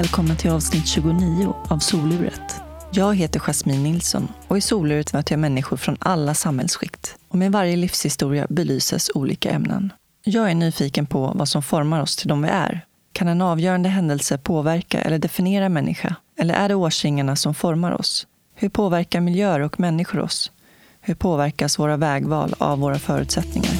Välkommen till avsnitt 29 av Soluret. Jag heter Jasmine Nilsson och i Soluret möter jag människor från alla samhällsskikt. Och med varje livshistoria belyses olika ämnen. Jag är nyfiken på vad som formar oss till de vi är. Kan en avgörande händelse påverka eller definiera en människa? Eller är det årsringarna som formar oss? Hur påverkar miljöer och människor oss? Hur påverkas våra vägval av våra förutsättningar?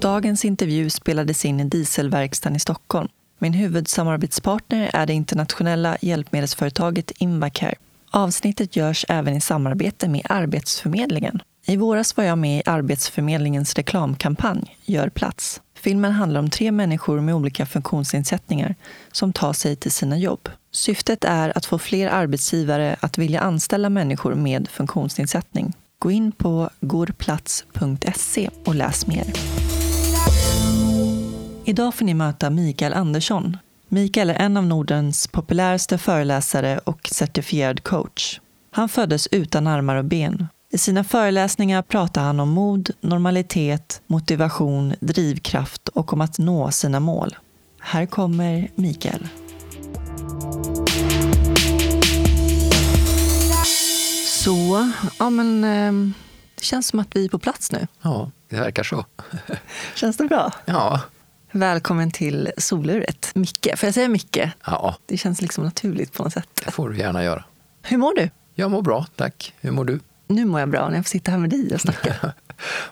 Dagens intervju spelades in i dieselverkstaden i Stockholm. Min huvudsamarbetspartner är det internationella hjälpmedelsföretaget Invacare. Avsnittet görs även i samarbete med Arbetsförmedlingen. I våras var jag med i Arbetsförmedlingens reklamkampanj Gör plats. Filmen handlar om tre människor med olika funktionsnedsättningar som tar sig till sina jobb. Syftet är att få fler arbetsgivare att vilja anställa människor med funktionsnedsättning. Gå in på gorplats.se och läs mer. Idag får ni möta Mikael Andersson. Mikael är en av Nordens populäraste föreläsare och certifierad coach. Han föddes utan armar och ben. I sina föreläsningar pratar han om mod, normalitet, motivation, drivkraft och om att nå sina mål. Här kommer Mikael. Så, ja men eh, det känns som att vi är på plats nu. Ja, det verkar så. Känns det bra? Ja. Välkommen till soluret. Micke, får jag säga Micke? Ja, Det känns liksom naturligt på något sätt. det får du gärna göra. Hur mår du? Jag mår bra, tack. Hur mår du? Nu mår jag bra när jag får sitta här med dig och snacka.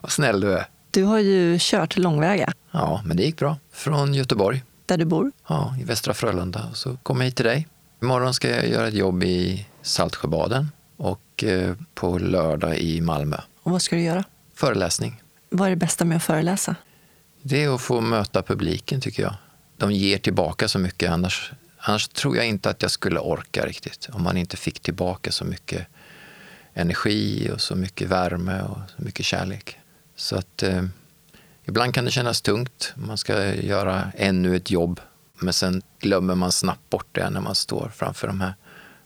Vad snäll du är. Du har ju kört långväga Ja, men det gick bra. Från Göteborg, där du bor. ja, i Västra Frölunda. Och så kom jag hit till dig. Imorgon ska jag göra ett jobb i Saltsjöbaden och eh, på lördag i Malmö. Och vad ska du göra? Föreläsning. Vad är det bästa med att föreläsa? Det är att få möta publiken tycker jag. De ger tillbaka så mycket. Annars, annars tror jag inte att jag skulle orka riktigt. Om man inte fick tillbaka så mycket energi och så mycket värme och så mycket kärlek. Så att eh, ibland kan det kännas tungt. Man ska göra ännu ett jobb. Men sen glömmer man snabbt bort det när man står framför de här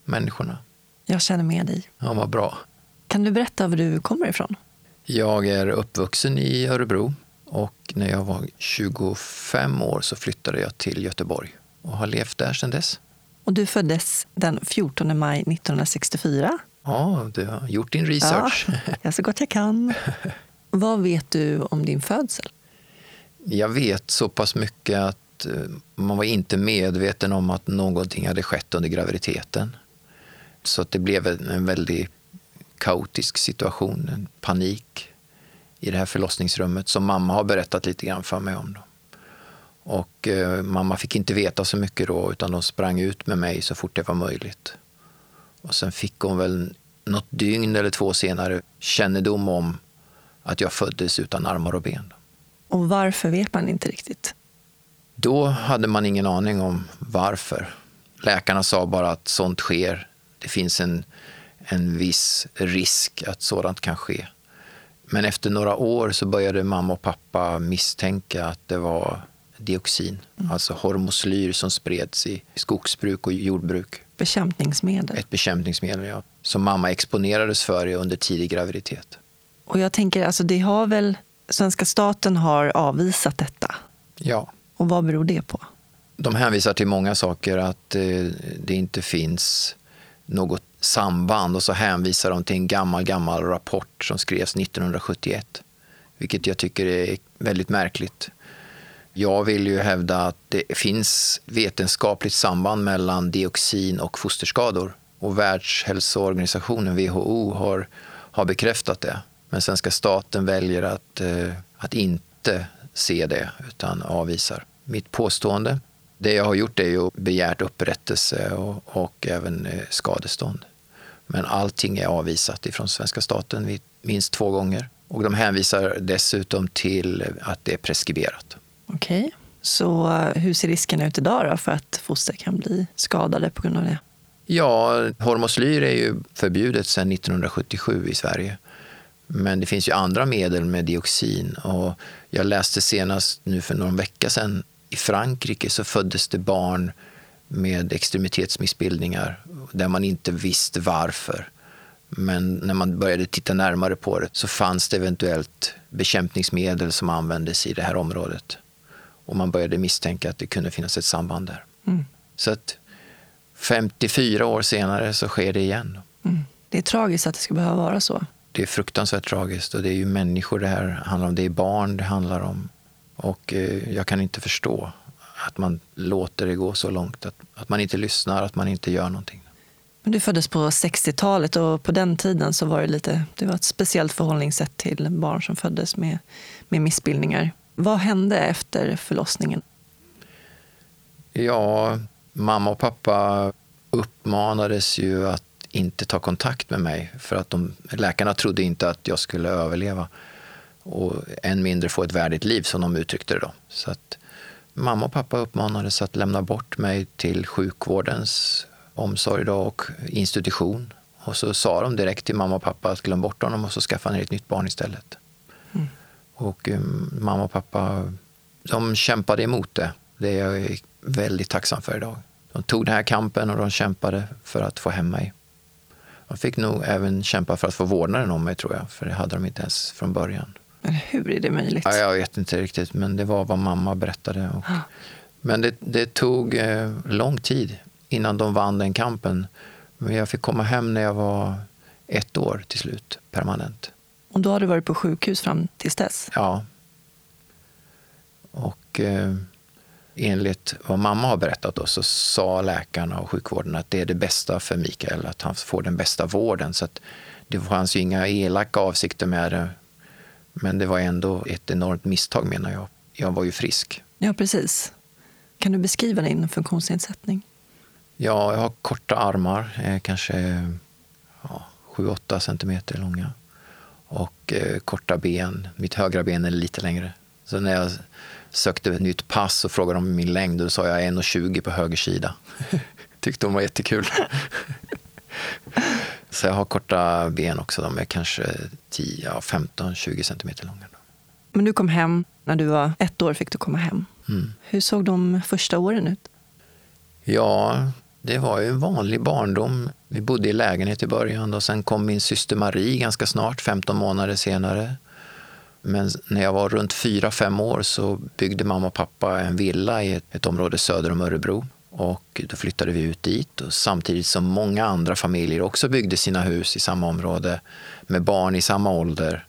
människorna. Jag känner med dig. Ja, vad bra. Kan du berätta var du kommer ifrån? Jag är uppvuxen i Örebro och när jag var 25 år så flyttade jag till Göteborg och har levt där sedan dess. Och du föddes den 14 maj 1964. Ja, du har gjort din research. Ja, jag så gott jag kan. Vad vet du om din födsel? Jag vet så pass mycket att eh, man var inte medveten om att någonting hade skett under graviditeten. Så att det blev en väldigt kaotisk situation, en panik i det här förlossningsrummet som mamma har berättat lite grann för mig om. Då. Och eh, mamma fick inte veta så mycket då utan de sprang ut med mig så fort det var möjligt. Och sen fick hon väl något dygn eller två senare kännedom om att jag föddes utan armar och ben. Och varför vet man inte riktigt? Då hade man ingen aning om varför. Läkarna sa bara att sånt sker. Det finns en, en viss risk att sådant kan ske. Men efter några år så började mamma och pappa misstänka att det var dioxin, alltså hormoslyr som spreds i skogsbruk och jordbruk. Bekämpningsmedel. Ett bekämpningsmedel ja, som mamma exponerades för under tidig graviditet. Och jag tänker, alltså det har väl, svenska staten har avvisat detta. Ja, Och vad beror det på? De hänvisar till många saker, att eh, det inte finns något samband och så hänvisar de till en gammal, gammal rapport som skrevs 1971, vilket jag tycker är väldigt märkligt. Jag vill ju hävda att det finns vetenskapligt samband mellan dioxin och fosterskador och Världshälsoorganisationen, WHO, har, har bekräftat det. Men svenska staten väljer att, eh, att inte se det utan avvisar. Mitt påstående, det jag har gjort är ju begärt upprättelse och, och även eh, skadestånd. Men allting är avvisat ifrån svenska staten minst två gånger. Och de hänvisar dessutom till att det är preskriberat. Okej. Så eh, hur ser riskerna ut idag då för att foster kan bli skadade på grund av det? Ja, hormoslyr är ju förbjudet sedan 1977 i Sverige. Men det finns ju andra medel med dioxin. Och jag läste senast nu för någon vecka sedan i Frankrike så föddes det barn med extremitetsmissbildningar där man inte visste varför. Men när man började titta närmare på det så fanns det eventuellt bekämpningsmedel som användes i det här området. Och man började misstänka att det kunde finnas ett samband där. Mm. Så att 54 år senare så sker det igen. Mm. Det är tragiskt att det ska behöva vara så. Det är fruktansvärt tragiskt och det är ju människor det här handlar om. Det är barn det handlar om. Och eh, jag kan inte förstå att man låter det gå så långt. Att, att man inte lyssnar, att man inte gör någonting. Du föddes på 60-talet och på den tiden så var det lite, det var ett speciellt förhållningssätt till barn som föddes med, med missbildningar. Vad hände efter förlossningen? Ja, mamma och pappa uppmanades ju att inte ta kontakt med mig för att de, läkarna trodde inte att jag skulle överleva och än mindre få ett värdigt liv som de uttryckte det. Då. Så att mamma och pappa uppmanades att lämna bort mig till sjukvårdens omsorg då och institution. Och så sa de direkt till mamma och pappa att glöm bort honom och så skaffa ni ett nytt barn istället. Mm. Och um, mamma och pappa de kämpade emot det. Det är jag väldigt tacksam för idag. De tog den här kampen och de kämpade för att få hem mig. De fick nog även kämpa för att få vårdnaden om mig, tror jag. För det hade de inte ens från början. Men hur är det möjligt? Ja, jag vet inte riktigt, men det var vad mamma berättade. Och, Ah. Men det, det tog eh, lång tid innan de vann den kampen. Men jag fick komma hem när jag var ett år till slut, permanent. Och då har du varit på sjukhus fram tills dess? Ja. Och eh, enligt vad mamma har berättat då, så sa läkarna och sjukvården att det är det bästa för Mikael, att han får den bästa vården. Så att det fanns ju inga elaka avsikter med det. Men det var ändå ett enormt misstag menar jag. Jag var ju frisk. Ja, precis. Kan du beskriva din funktionsnedsättning? Ja, jag har korta armar, eh, kanske ja, 7-8 centimeter långa. Och eh, korta ben. Mitt högra ben är lite längre. Så när jag sökte ett nytt pass och frågade om min längd, då sa jag 1,20 på höger sida. Tyckte hon var jättekul. Så jag har korta ben också. De är kanske 10, ja, 15-20 centimeter långa. Men du kom hem, när du var ett år fick du komma hem. Mm. Hur såg de första åren ut? Ja, det var ju en vanlig barndom. Vi bodde i lägenhet i början och sen kom min syster Marie ganska snart, 15 månader senare. Men när jag var runt 4-5 år så byggde mamma och pappa en villa i ett, ett område söder om Örebro. Och då flyttade vi ut dit och samtidigt som många andra familjer också byggde sina hus i samma område med barn i samma ålder.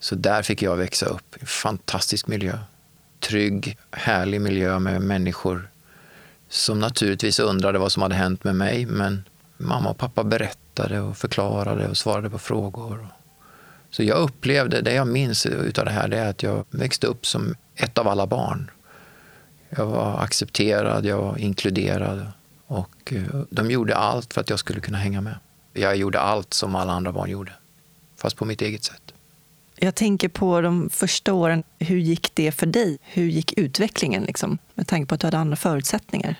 Så där fick jag växa upp. En fantastisk miljö. Trygg, härlig miljö med människor som naturligtvis undrade vad som hade hänt med mig. Men mamma och pappa berättade och förklarade och svarade på frågor. Så jag upplevde, det jag minns utav det här, det är att jag växte upp som ett av alla barn. Jag var accepterad, jag var inkluderad och eh, de gjorde allt för att jag skulle kunna hänga med. Jag gjorde allt som alla andra barn gjorde, fast på mitt eget sätt. Jag tänker på de första åren. Hur gick det för dig? Hur gick utvecklingen? Liksom, med tanke på att du hade andra förutsättningar.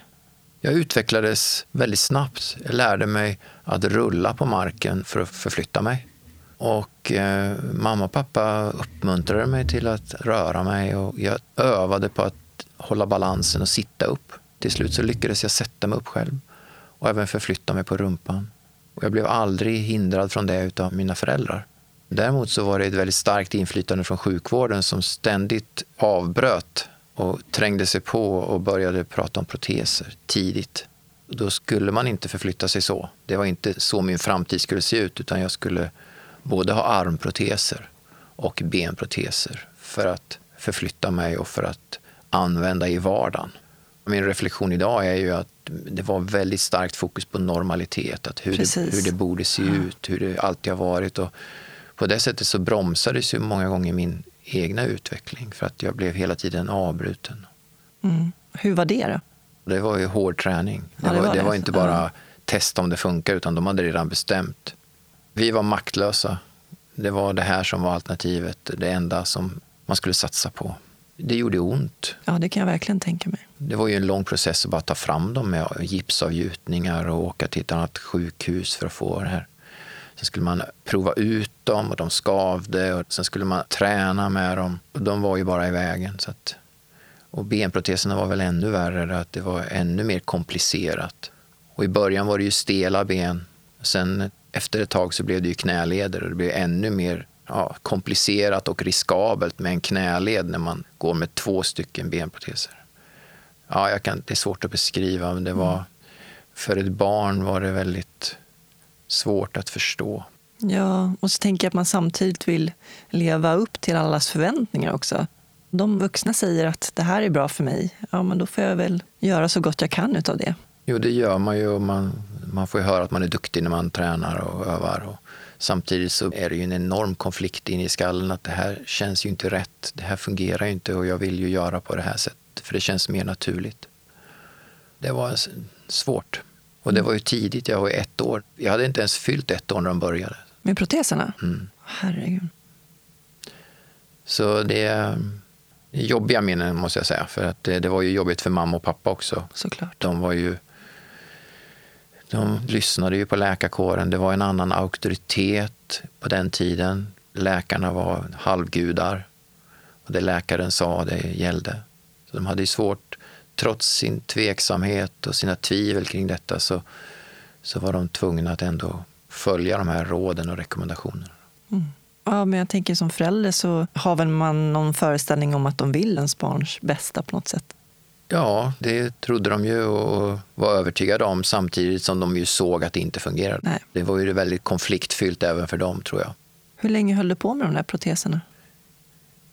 Jag utvecklades väldigt snabbt. Jag lärde mig att rulla på marken för att förflytta mig. Och eh, mamma och pappa uppmuntrade mig till att röra mig och jag övade på att hålla balansen och sitta upp. Till slut så lyckades jag sätta mig upp själv och även förflytta mig på rumpan. Och jag blev aldrig hindrad från det av mina föräldrar. Däremot så var det ett väldigt starkt inflytande från sjukvården som ständigt avbröt och trängde sig på och började prata om proteser tidigt. Då skulle man inte förflytta sig så. Det var inte så min framtid skulle se ut utan jag skulle både ha armproteser och benproteser för att förflytta mig och för att använda i vardagen. Min reflektion idag är ju att det var väldigt starkt fokus på normalitet, att hur, det, hur det borde se ut, hur det alltid har varit. Och på det sättet så bromsades ju många gånger min egna utveckling för att jag blev hela tiden avbruten. Mm. Hur var det då? Det var ju hård träning. Det, ja, det, var, var, det var, inte bara ja. testa om det funkar utan de hade redan bestämt. Vi var maktlösa. Det var det här som var alternativet, det enda som man skulle satsa på. Det gjorde ont. Ja, det kan jag verkligen tänka mig. Det var ju en lång process att bara ta fram dem med gipsavgjutningar och åka till ett annat sjukhus för att få det här. Sen skulle man prova ut dem och de skavde och sen skulle man träna med dem. Och de var ju bara i vägen. Så att, och benproteserna var väl ännu värre, att det var ännu mer komplicerat. Och i början var det ju stela ben. Sen efter ett tag så blev det ju knäleder och det blev ännu mer ja, komplicerat och riskabelt med en knäled när man går med två stycken benproteser. Ja, jag kan, det är svårt att beskriva, men det var, mm. för ett barn var det väldigt svårt att förstå. Ja, och så tänker jag att man samtidigt vill leva upp till allas förväntningar också. De vuxna säger att det här är bra för mig, ja men då får jag väl göra så gott jag kan utav det. Jo, det gör man ju. Man, man får ju höra att man är duktig när man tränar och övar. Och samtidigt så är det ju en enorm konflikt in i skallen att det här känns ju inte rätt. Det här fungerar ju inte och jag vill ju göra på det här sättet för det känns mer naturligt. Det var svårt. Och det var ju tidigt, jag var ett år. Jag hade inte ens fyllt ett år när de började. Med proteserna? Mm. Herregud. Så det är jobbiga minnen måste jag säga. För att det, det, var ju jobbigt för mamma och pappa också. Såklart. De var ju... De lyssnade ju på läkarkåren. Det var en annan auktoritet på den tiden. Läkarna var halvgudar. Och det läkaren sa, det gällde. Så de hade ju svårt, trots sin tveksamhet och sina tvivel kring detta, så, så var de tvungna att ändå följa de här råden och rekommendationerna. Mm. Ja, men jag tänker som förälder så har väl man någon föreställning om att de vill ens barns bästa på något sätt? Ja, det trodde de ju och var övertygade om samtidigt som de ju såg att det inte fungerade. Nej. Det var ju väldigt konfliktfyllt även för dem, tror jag. Hur länge höll du på med de där proteserna?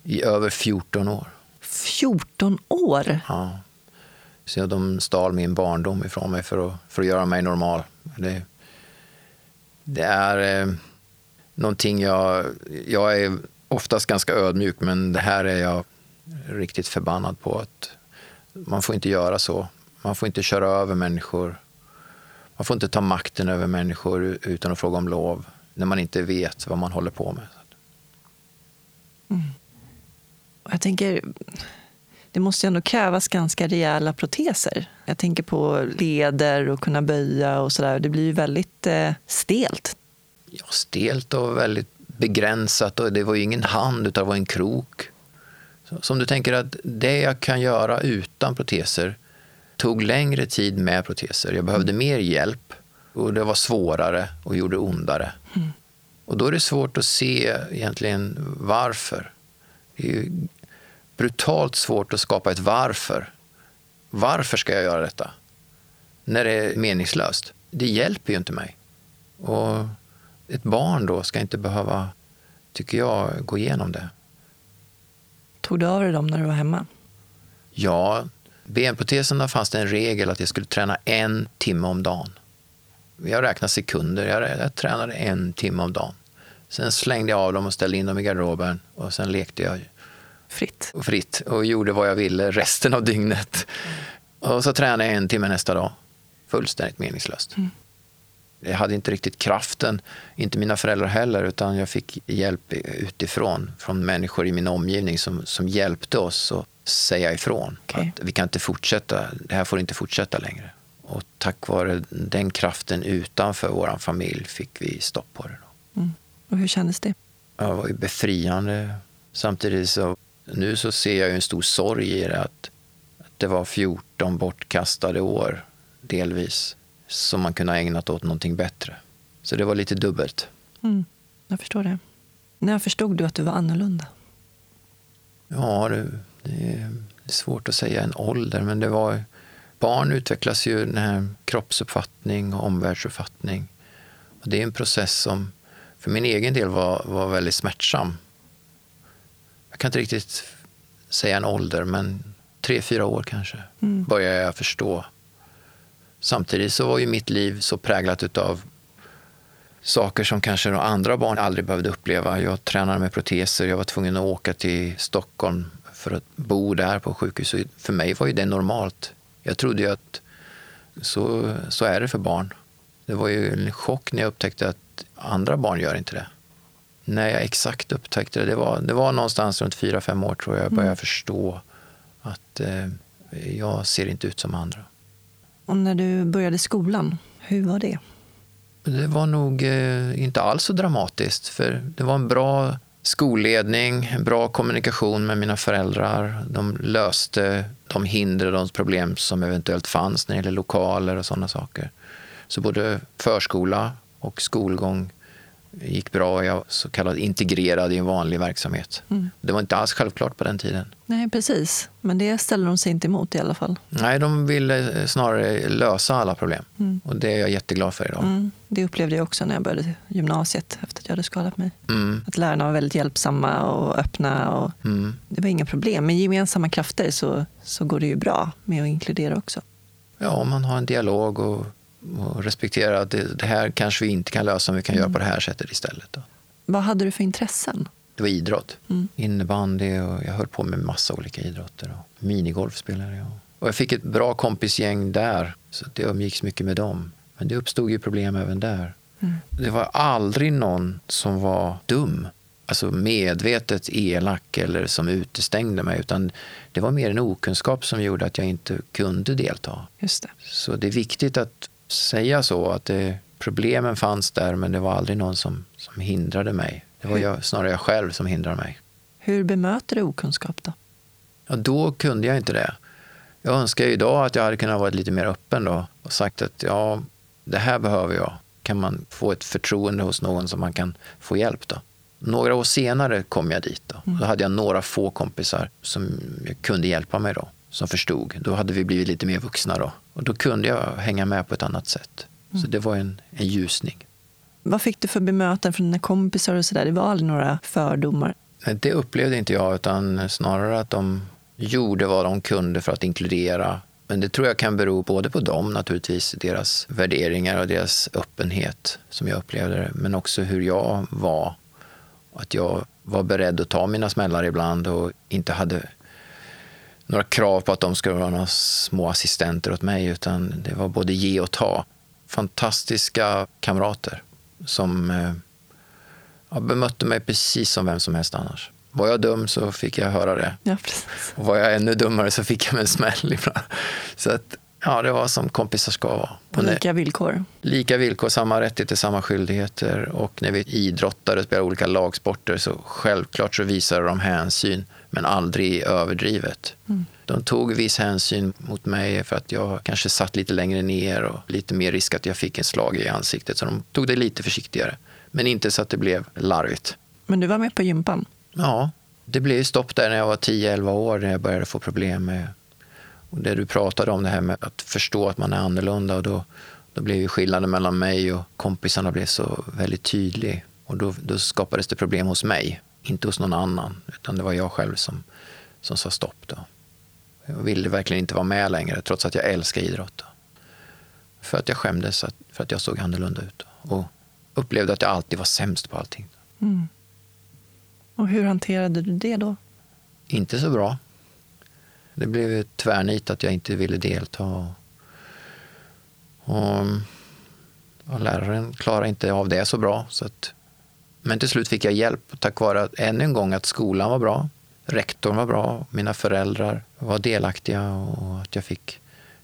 I över 14 år. 14 år? Ja. Så de stal min barndom ifrån mig för att, för att göra mig normal. Det, det är eh, någonting jag... Jag är oftast ganska ödmjuk, men det här är jag riktigt förbannad på. att Man får inte göra så. Man får inte köra över människor. Man får inte ta makten över människor utan att fråga om lov när man inte vet vad man håller på med. Mm. Jag tänker, det måste ju ändå krävas ganska rejäla proteser. Jag tänker på leder och kunna böja och sådär. Det blir ju väldigt eh, stelt. Ja, stelt och väldigt begränsat. Och det var ju ingen hand, utan det var en krok. Så om du tänker att det jag kan göra utan proteser tog längre tid med proteser. Jag behövde mm. mer hjälp och det var svårare och gjorde ondare. Mm. Och då är det svårt att se egentligen varför. Det är ju brutalt svårt att skapa ett varför. Varför ska jag göra detta? När det är meningslöst. Det hjälper ju inte mig. Och ett barn då ska inte behöva, tycker jag, gå igenom det. Tog du av dig dem när du var hemma? Ja, benproteserna fanns det en regel att jag skulle träna en timme om dagen. Jag räknade sekunder, jag, jag tränade en timme om dagen. Sen slängde jag av dem och ställde in dem i garderoben och sen lekte jag fritt. Och fritt och gjorde vad jag ville resten av dygnet. Och så tränade jag en timme nästa dag. Fullständigt meningslöst. Mm. Jag hade inte riktigt kraften, inte mina föräldrar heller, utan jag fick hjälp utifrån, från människor i min omgivning som, som hjälpte oss att säga ifrån. Okay. Att vi kan inte fortsätta, det här får inte fortsätta längre. Och tack vare den kraften utanför vår familj fick vi stopp på det. Mm. Och hur kändes det? det var ju befriande. Samtidigt så nu så ser jag en stor sorg i det att, att det var 14 bortkastade år, delvis, som man kunde ha ägnat åt någonting bättre. Så det var lite dubbelt. Mm, jag förstår det. När förstod du att du var annorlunda? Ja, det, det är svårt att säga en ålder, men det var... Barn utvecklas ju den här kroppsuppfattning och omvärldsuppfattning. Och det är en process som för min egen del var, var väldigt smärtsam jag kan inte riktigt säga en ålder, men tre, fyra år kanske, mm. började jag förstå. Samtidigt så var ju mitt liv så präglat av saker som kanske andra barn aldrig behövde uppleva. Jag tränade med proteser, jag var tvungen att åka till Stockholm för att bo där på sjukhus. För mig var ju det normalt. Jag trodde ju att så, så är det för barn. Det var ju en chock när jag upptäckte att andra barn gör inte det när jag exakt upptäckte det, det var, det var någonstans runt fyra fem år tror jag, jag började mm. förstå att eh, jag ser inte ut som andra. Och när du började skolan, hur var det? Det var nog eh, inte alls så dramatiskt, för det var en bra skolledning, bra kommunikation med mina föräldrar. De löste de hinder och de problem som eventuellt fanns när det gäller lokaler och sådana saker. Så både förskola och skolgång gick bra. Jag var så kallad integrerad i en vanlig verksamhet. Mm. Det var inte alls självklart på den tiden. Nej, precis. Men det ställer de sig inte emot i alla fall. Nej, de ville snarare lösa alla problem. Mm. Och det är jag jätteglad för idag. Mm. Det upplevde jag också när jag började gymnasiet efter att jag hade skadat mig. Mm. Att lärarna var väldigt hjälpsamma och öppna. Och Mm. det var inga problem. Med gemensamma krafter så, så går det ju bra med att inkludera också. Ja, om man har en dialog och, och respekterar att det, det här kanske vi inte kan lösa, men vi kan göra på det här sättet istället. Då. Vad hade du för intressen? Det var idrott. Mm. Innebandy och jag höll på med massa olika idrotter. Och minigolf spelade jag. Och jag fick ett bra kompisgäng där, så det umgicks mycket med dem. Men det uppstod ju problem även där. Mm. Det var aldrig någon som var dum, alltså medvetet elak eller som utestängde mig, utan det var mer en okunskap som gjorde att jag inte kunde delta. Just det. Så det är viktigt att säga så, att det, problemen fanns där, men det var aldrig någon som, som hindrade mig. Det var jag, snarare jag själv som hindrade mig. Hur bemöter du okunskap då? Ja, då kunde jag inte det. Jag önskar idag att jag hade kunnat vara lite mer öppen då och sagt att ja, det här behöver jag. Kan man få ett förtroende hos någon som man kan få hjälp då? Några år senare kom jag dit. Då, då hade jag några få kompisar som kunde hjälpa mig då, som förstod. Då hade vi blivit lite mer vuxna då. Och då kunde jag hänga med på ett annat sätt. Så det var en, en ljusning. Vad fick du för bemötande från dina kompisar och sådär? Det var aldrig några fördomar? Det upplevde inte jag, utan snarare att de gjorde vad de kunde för att inkludera. Men det tror jag kan bero både på dem, naturligtvis, deras värderingar och deras öppenhet, som jag upplevde det, men också hur jag var. Att jag var beredd att ta mina smällar ibland och inte hade några krav på att de skulle vara några små assistenter åt mig, utan det var både ge och ta. Fantastiska kamrater som eh, ja, bemötte mig precis som vem som helst annars. Var jag dum så fick jag höra det. Ja. Och var jag ännu dummare så fick jag mig en smäll ibland. Så att, ja, det var som kompisar ska vara. På lika villkor? Lika villkor, samma rättigheter, samma skyldigheter. Och när vi idrottade och spelade olika lagsporter så självklart så visade de hänsyn, men aldrig överdrivet. Mm. De tog viss hänsyn mot mig för att jag kanske satt lite längre ner och lite mer risk att jag fick en slag i ansiktet. Så de tog det lite försiktigare. Men inte så att det blev larvigt. Men du var med på gympan? Ja, det blev stopp där när jag var 10-11 år när jag började få problem med och det du pratade om, det här med att förstå att man är annorlunda. Och då, då blev ju skillnaden mellan mig och kompisarna blev så väldigt tydlig. Och då, då skapades det problem hos mig, inte hos någon annan. Utan det var jag själv som, som sa stopp. Då. Jag ville verkligen inte vara med längre, trots att jag älskar idrott. Då. För att jag skämdes att, för att jag såg annorlunda ut. Då. Och upplevde att jag alltid var sämst på allting. Mm. Och hur hanterade du det då? Inte så bra. Det blev ett tvärnit att jag inte ville delta. Och, och, och läraren klarade inte av det så bra. Så att, men till slut fick jag hjälp tack vare att, ännu en gång att skolan var bra, rektorn var bra, mina föräldrar var delaktiga och att jag fick,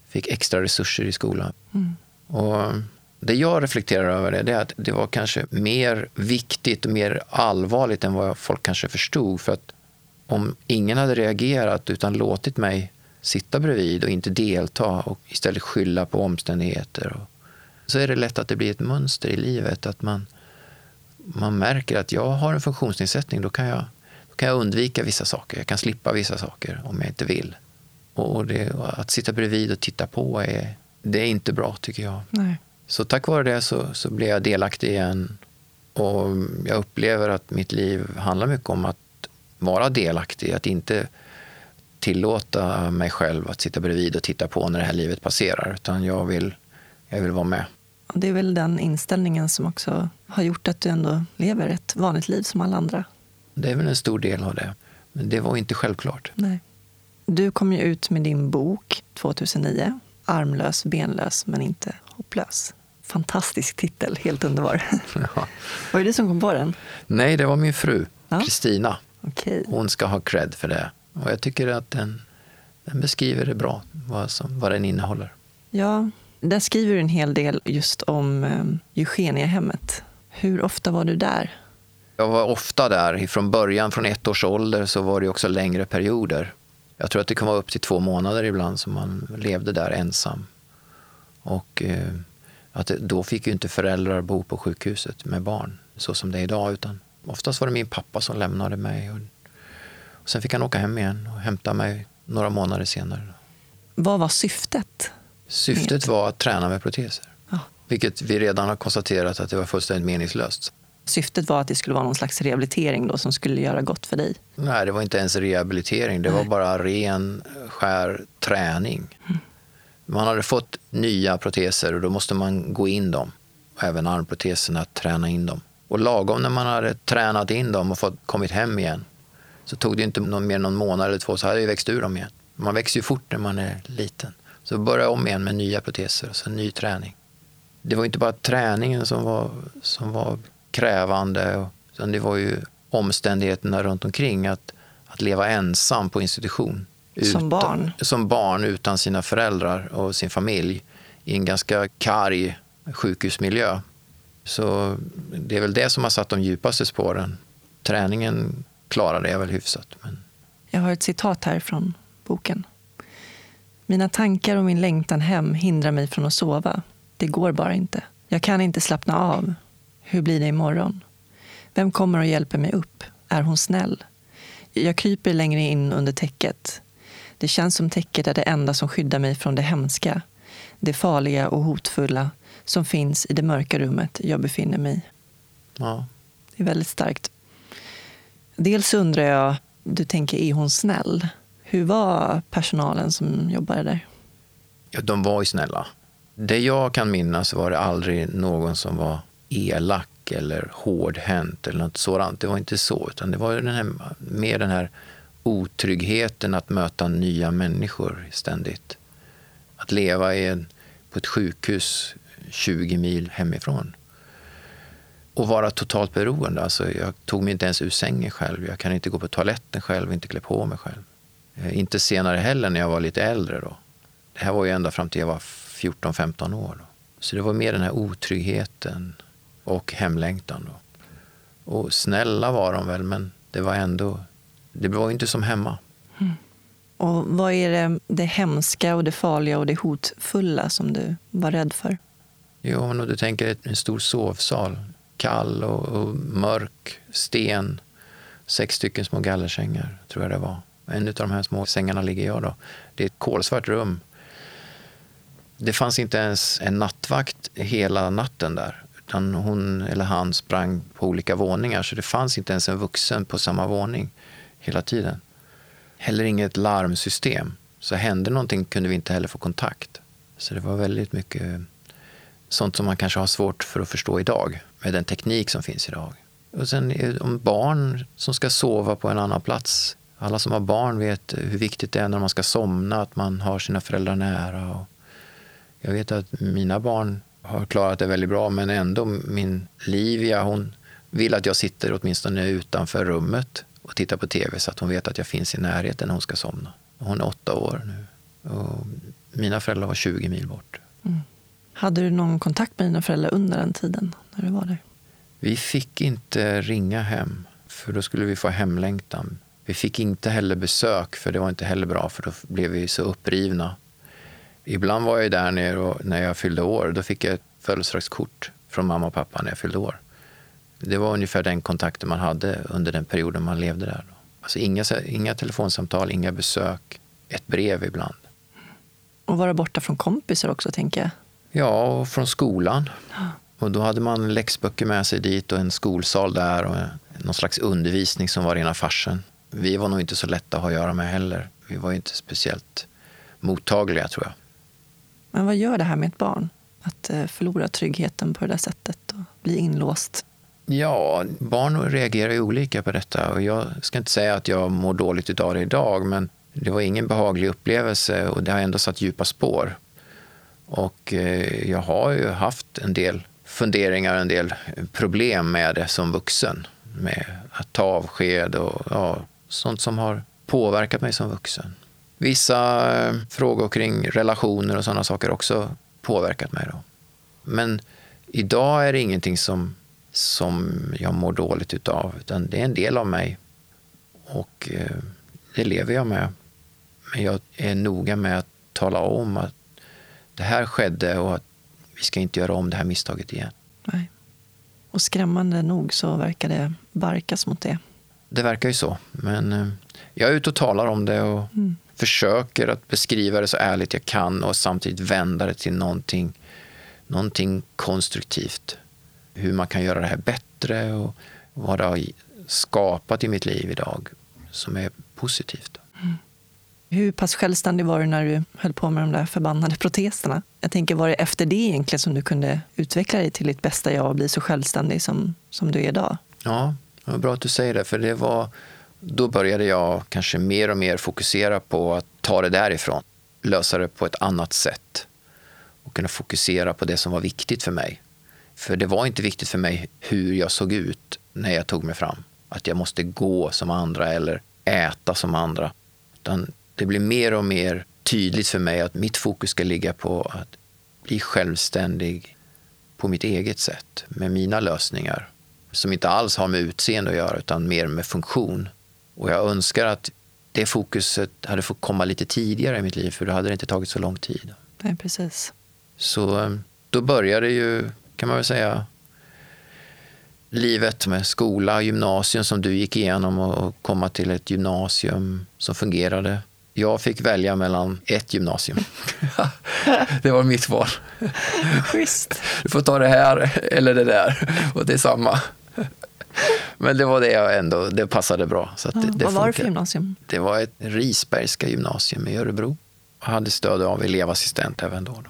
fick extra resurser i skolan. Mm. Och det jag reflekterar över det, det är att det var kanske mer viktigt och mer allvarligt än vad folk kanske förstod. För att om ingen hade reagerat utan låtit mig sitta bredvid och inte delta och istället skylla på omständigheter och, så är det lätt att det blir ett mönster i livet. Att man, man märker att jag har en funktionsnedsättning, då kan, jag, då kan jag undvika vissa saker. Jag kan slippa vissa saker om jag inte vill. Och det, att sitta bredvid och titta på är, det är inte bra tycker jag. Nej. Så tack vare det så, så blev jag delaktig igen. Och jag upplever att mitt liv handlar mycket om att vara delaktig. Att inte tillåta mig själv att sitta bredvid och titta på när det här livet passerar. Utan jag vill, jag vill vara med. Det är väl den inställningen som också har gjort att du ändå lever ett vanligt liv som alla andra. Det är väl en stor del av det. Men det var inte självklart. Nej. Du kom ju ut med din bok 2009. Armlös, benlös, men inte hopplös. Fantastisk titel, helt underbar. Ja. Var det du som kom på den? Nej, det var min fru, Ja. Kristina. Okej. Hon ska ha cred för det. Och jag tycker att den, den beskriver det bra, vad, som, vad den innehåller. Ja, där skriver du en hel del just om eh, Eugeniahemmet. Hur ofta var du där? Jag var ofta där. Från början, från ett års ålder, så var det också längre perioder. Jag tror att det kan vara upp till två månader ibland som man levde där ensam. Och eh, Att det, då fick ju inte föräldrar bo på sjukhuset med barn så som det är idag. Utan oftast var det min pappa som lämnade mig. Och, och sen fick han åka hem igen och hämta mig några månader senare. Vad var syftet? Syftet var att träna med proteser. Ja. Vilket vi redan har konstaterat att det var fullständigt meningslöst. Syftet var att det skulle vara någon slags rehabilitering då, som skulle göra gott för dig? Nej, det var inte ens rehabilitering. Det var bara ren, skär träning. Mm. Man hade fått nya proteser och då måste man gå in dem. Även armproteserna, träna in dem. Och lagom när man hade tränat in dem och fått kommit hem igen så tog det inte någon, mer än någon månad eller två så hade jag växt ur dem igen. Man växer ju fort när man är liten. Så började jag om igen med nya proteser och så ny träning. Det var inte bara träningen som var, som var krävande, utan det var ju omständigheterna runt omkring. Att, att leva ensam på institution. Utan, som barn? Som barn utan sina föräldrar och sin familj i en ganska karg sjukhusmiljö. Så det är väl det som har satt de djupaste spåren. Träningen klarade jag väl hyfsat. Men... Jag har ett citat här från boken. Mina tankar och min längtan hem hindrar mig från att sova. Det går bara inte. Jag kan inte slappna av. Hur blir det imorgon? Vem kommer och hjälper mig upp? Är hon snäll? Jag kryper längre in under täcket. Det känns som täcket är det enda som skyddar mig från det hemska, det farliga och hotfulla som finns i det mörka rummet jag befinner mig i. Ja. Det är väldigt starkt. Dels undrar jag, du tänker, är hon snäll? Hur var personalen som jobbade där? Ja, de var ju snälla. Det jag kan minnas var det aldrig någon som var elak eller hårdhänt eller något sådant. Det var inte så, utan det var den här, mer den här otryggheten att möta nya människor ständigt. Att leva i en, på ett sjukhus 20 mil hemifrån. Och vara totalt beroende. Alltså, jag tog mig inte ens ur sängen själv. Jag kan inte gå på toaletten själv inte klä på mig själv. Eh, inte senare heller när jag var lite äldre. Då. Det här var ju ända fram till jag var 14-15 år. Då. Så det var mer den här otryggheten och hemlängtan. Då. Och snälla var de väl, men det var ändå... Det var inte som hemma. Mm. Och vad är det, det hemska och det farliga och det hotfulla som du var rädd för? Jo, men om du tänker en stor sovsal. Kall och, och mörk, sten, sex stycken små gallersängar, tror jag det var. En av de här små sängarna ligger jag då. Det är ett kolsvart rum. Det fanns inte ens en nattvakt hela natten där. Utan hon eller han sprang på olika våningar så det fanns inte ens en vuxen på samma våning hela tiden. Heller inget larmsystem. Så hände någonting kunde vi inte heller få kontakt. Så det var väldigt mycket sånt som man kanske har svårt för att förstå idag med den teknik som finns idag. Och sen om barn som ska sova på en annan plats. Alla som har barn vet hur viktigt det är när man ska somna att man har sina föräldrar nära. Och jag vet att mina barn har klarat det väldigt bra men ändå min Livia hon vill att jag sitter åtminstone utanför rummet och tittar på tv så att hon vet att jag finns i närheten när hon ska somna. Hon är åtta år nu. Och mina föräldrar var 20 mil bort. Mm. Hade du någon kontakt med dina föräldrar under den tiden? när du var där? Vi fick inte ringa hem, för då skulle vi få hemlängtan. Vi fick inte heller besök, för det var inte heller bra, för då blev vi så upprivna. Ibland var jag där nere och när jag fyllde år. Då fick jag ett födelsedagskort från mamma och pappa när jag fyllde år. Det var ungefär den kontakten man hade under den perioden man levde där. Alltså inga, inga telefonsamtal, inga besök, ett brev ibland. Och vara borta från kompisar också, tänker jag. Ja, och från skolan. Och då hade man läxböcker med sig dit och en skolsal där och någon slags undervisning som var rena farsen. Vi var nog inte så lätta att ha att göra med heller. Vi var inte speciellt mottagliga tror jag. Men vad gör det här med ett barn? Att eh, förlora tryggheten på det där sättet och bli inlåst? Ja, barn reagerar ju olika på detta. Och jag ska inte säga att jag mår dåligt av det idag, men det var ingen behaglig upplevelse och det har ändå satt djupa spår. Och eh, jag har ju haft en del funderingar, en del problem med det som vuxen. Med att ta avsked och ja, sånt som har påverkat mig som vuxen. Vissa eh, frågor kring relationer och sådana saker också påverkat mig. Då. Men idag är det ingenting som, som jag mår dåligt utav, utan det är en del av mig. Och eh, det lever jag med. Men jag är noga med att tala om att det här skedde och att vi ska inte göra om det här misstaget igen. Nej. Och skrämmande nog så verkar det barkas mot det. Det verkar ju så. Men eh, jag är ute och talar om det och mm. försöker att beskriva det så ärligt jag kan och samtidigt vända det till någonting, någonting konstruktivt. Hur man kan göra det här bättre och vad det har skapat i mitt liv idag som är positivt. Mm. Hur pass självständig var du när du höll på med de där förbannade proteserna? Jag tänker, var det efter det egentligen som du kunde utveckla dig till ditt bästa jag och bli så självständig som, som du är idag? Ja, det var bra att du säger det, för det var, då började jag kanske mer och mer fokusera på att ta det därifrån, lösa det på ett annat sätt och kunna fokusera på det som var viktigt för mig. För det var inte viktigt för mig hur jag såg ut när jag tog mig fram. Att jag måste gå som andra eller äta som andra. Utan det blir mer och mer tydligt för mig att mitt fokus ska ligga på att bli självständig på mitt eget sätt, med mina lösningar som inte alls har med utseende att göra, utan mer med funktion. Och jag önskar att det fokuset hade fått komma lite tidigare i mitt liv, för då hade det inte tagit så lång tid. Nej, precis. Så eh, då började ju, kan man väl säga, livet med skola, gymnasium som du gick igenom och komma till ett gymnasium som fungerade. Jag fick välja mellan ett gymnasium. det var mitt val. Schysst. Du får ta det här eller det där. Och det är samma. Men det var det jag ändå, det passade bra. Så ja, det, det vad var det för gymnasium? Det var ett Risbergska gymnasium i Örebro. Jag hade stöd av elevassistent även då.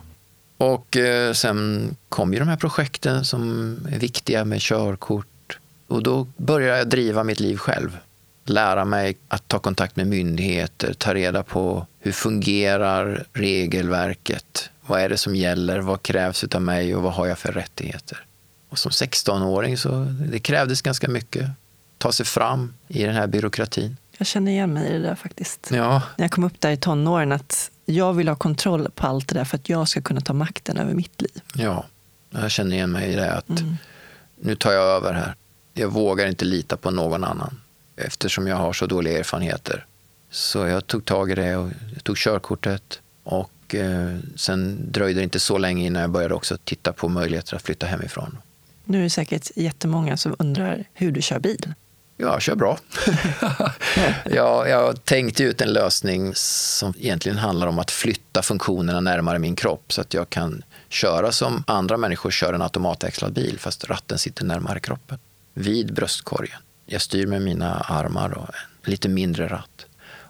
Och eh, sen kom ju de här projekten som är viktiga med körkort. Och då började jag driva mitt liv själv. Lära mig att ta kontakt med myndigheter, ta reda på hur fungerar regelverket? Vad är det som gäller? Vad krävs av mig och vad har jag för rättigheter? Och som 16-åring så det krävdes ganska mycket. Ta sig fram i den här byråkratin. Jag känner igen mig i det där faktiskt. Ja. När jag kom upp där i tonåren att jag vill ha kontroll på allt det där för att jag ska kunna ta makten över mitt liv. Ja, jag känner igen mig i det att mm. nu tar jag över här. Jag vågar inte lita på någon annan eftersom jag har så dåliga erfarenheter. Så jag tog tag i det och tog körkortet och eh, sen dröjde det inte så länge innan jag började också titta på möjligheter att flytta hemifrån. Nu är det säkert jättemånga som undrar hur du kör bil. Ja, kör bra. jag, jag tänkte ut en lösning som egentligen handlar om att flytta funktionerna närmare min kropp så att jag kan köra som andra människor kör en automatväxlad bil fast ratten sitter närmare kroppen, vid bröstkorgen. Jag styr med mina armar och en lite mindre ratt.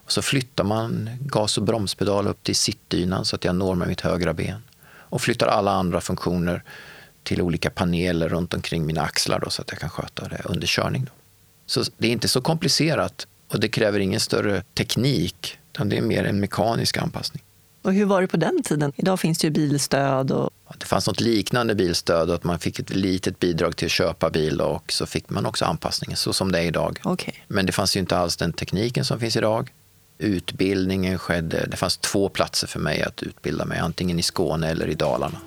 Och så flyttar man gas och bromspedal upp till sittdynan så att jag når med mitt högra ben. Och flyttar alla andra funktioner till olika paneler runt omkring mina axlar då, så att jag kan sköta det under körning. Då. Så det är inte så komplicerat och det kräver ingen större teknik, utan det är mer en mekanisk anpassning. Och hur var det på den tiden? Idag finns det ju bilstöd. Och... Det fanns något liknande bilstöd att man fick ett litet bidrag till att köpa bil och så fick man också anpassningen så som det är idag. Okay. Men det fanns ju inte alls den tekniken som finns idag. Utbildningen skedde, det fanns två platser för mig att utbilda mig, antingen i Skåne eller i Dalarna.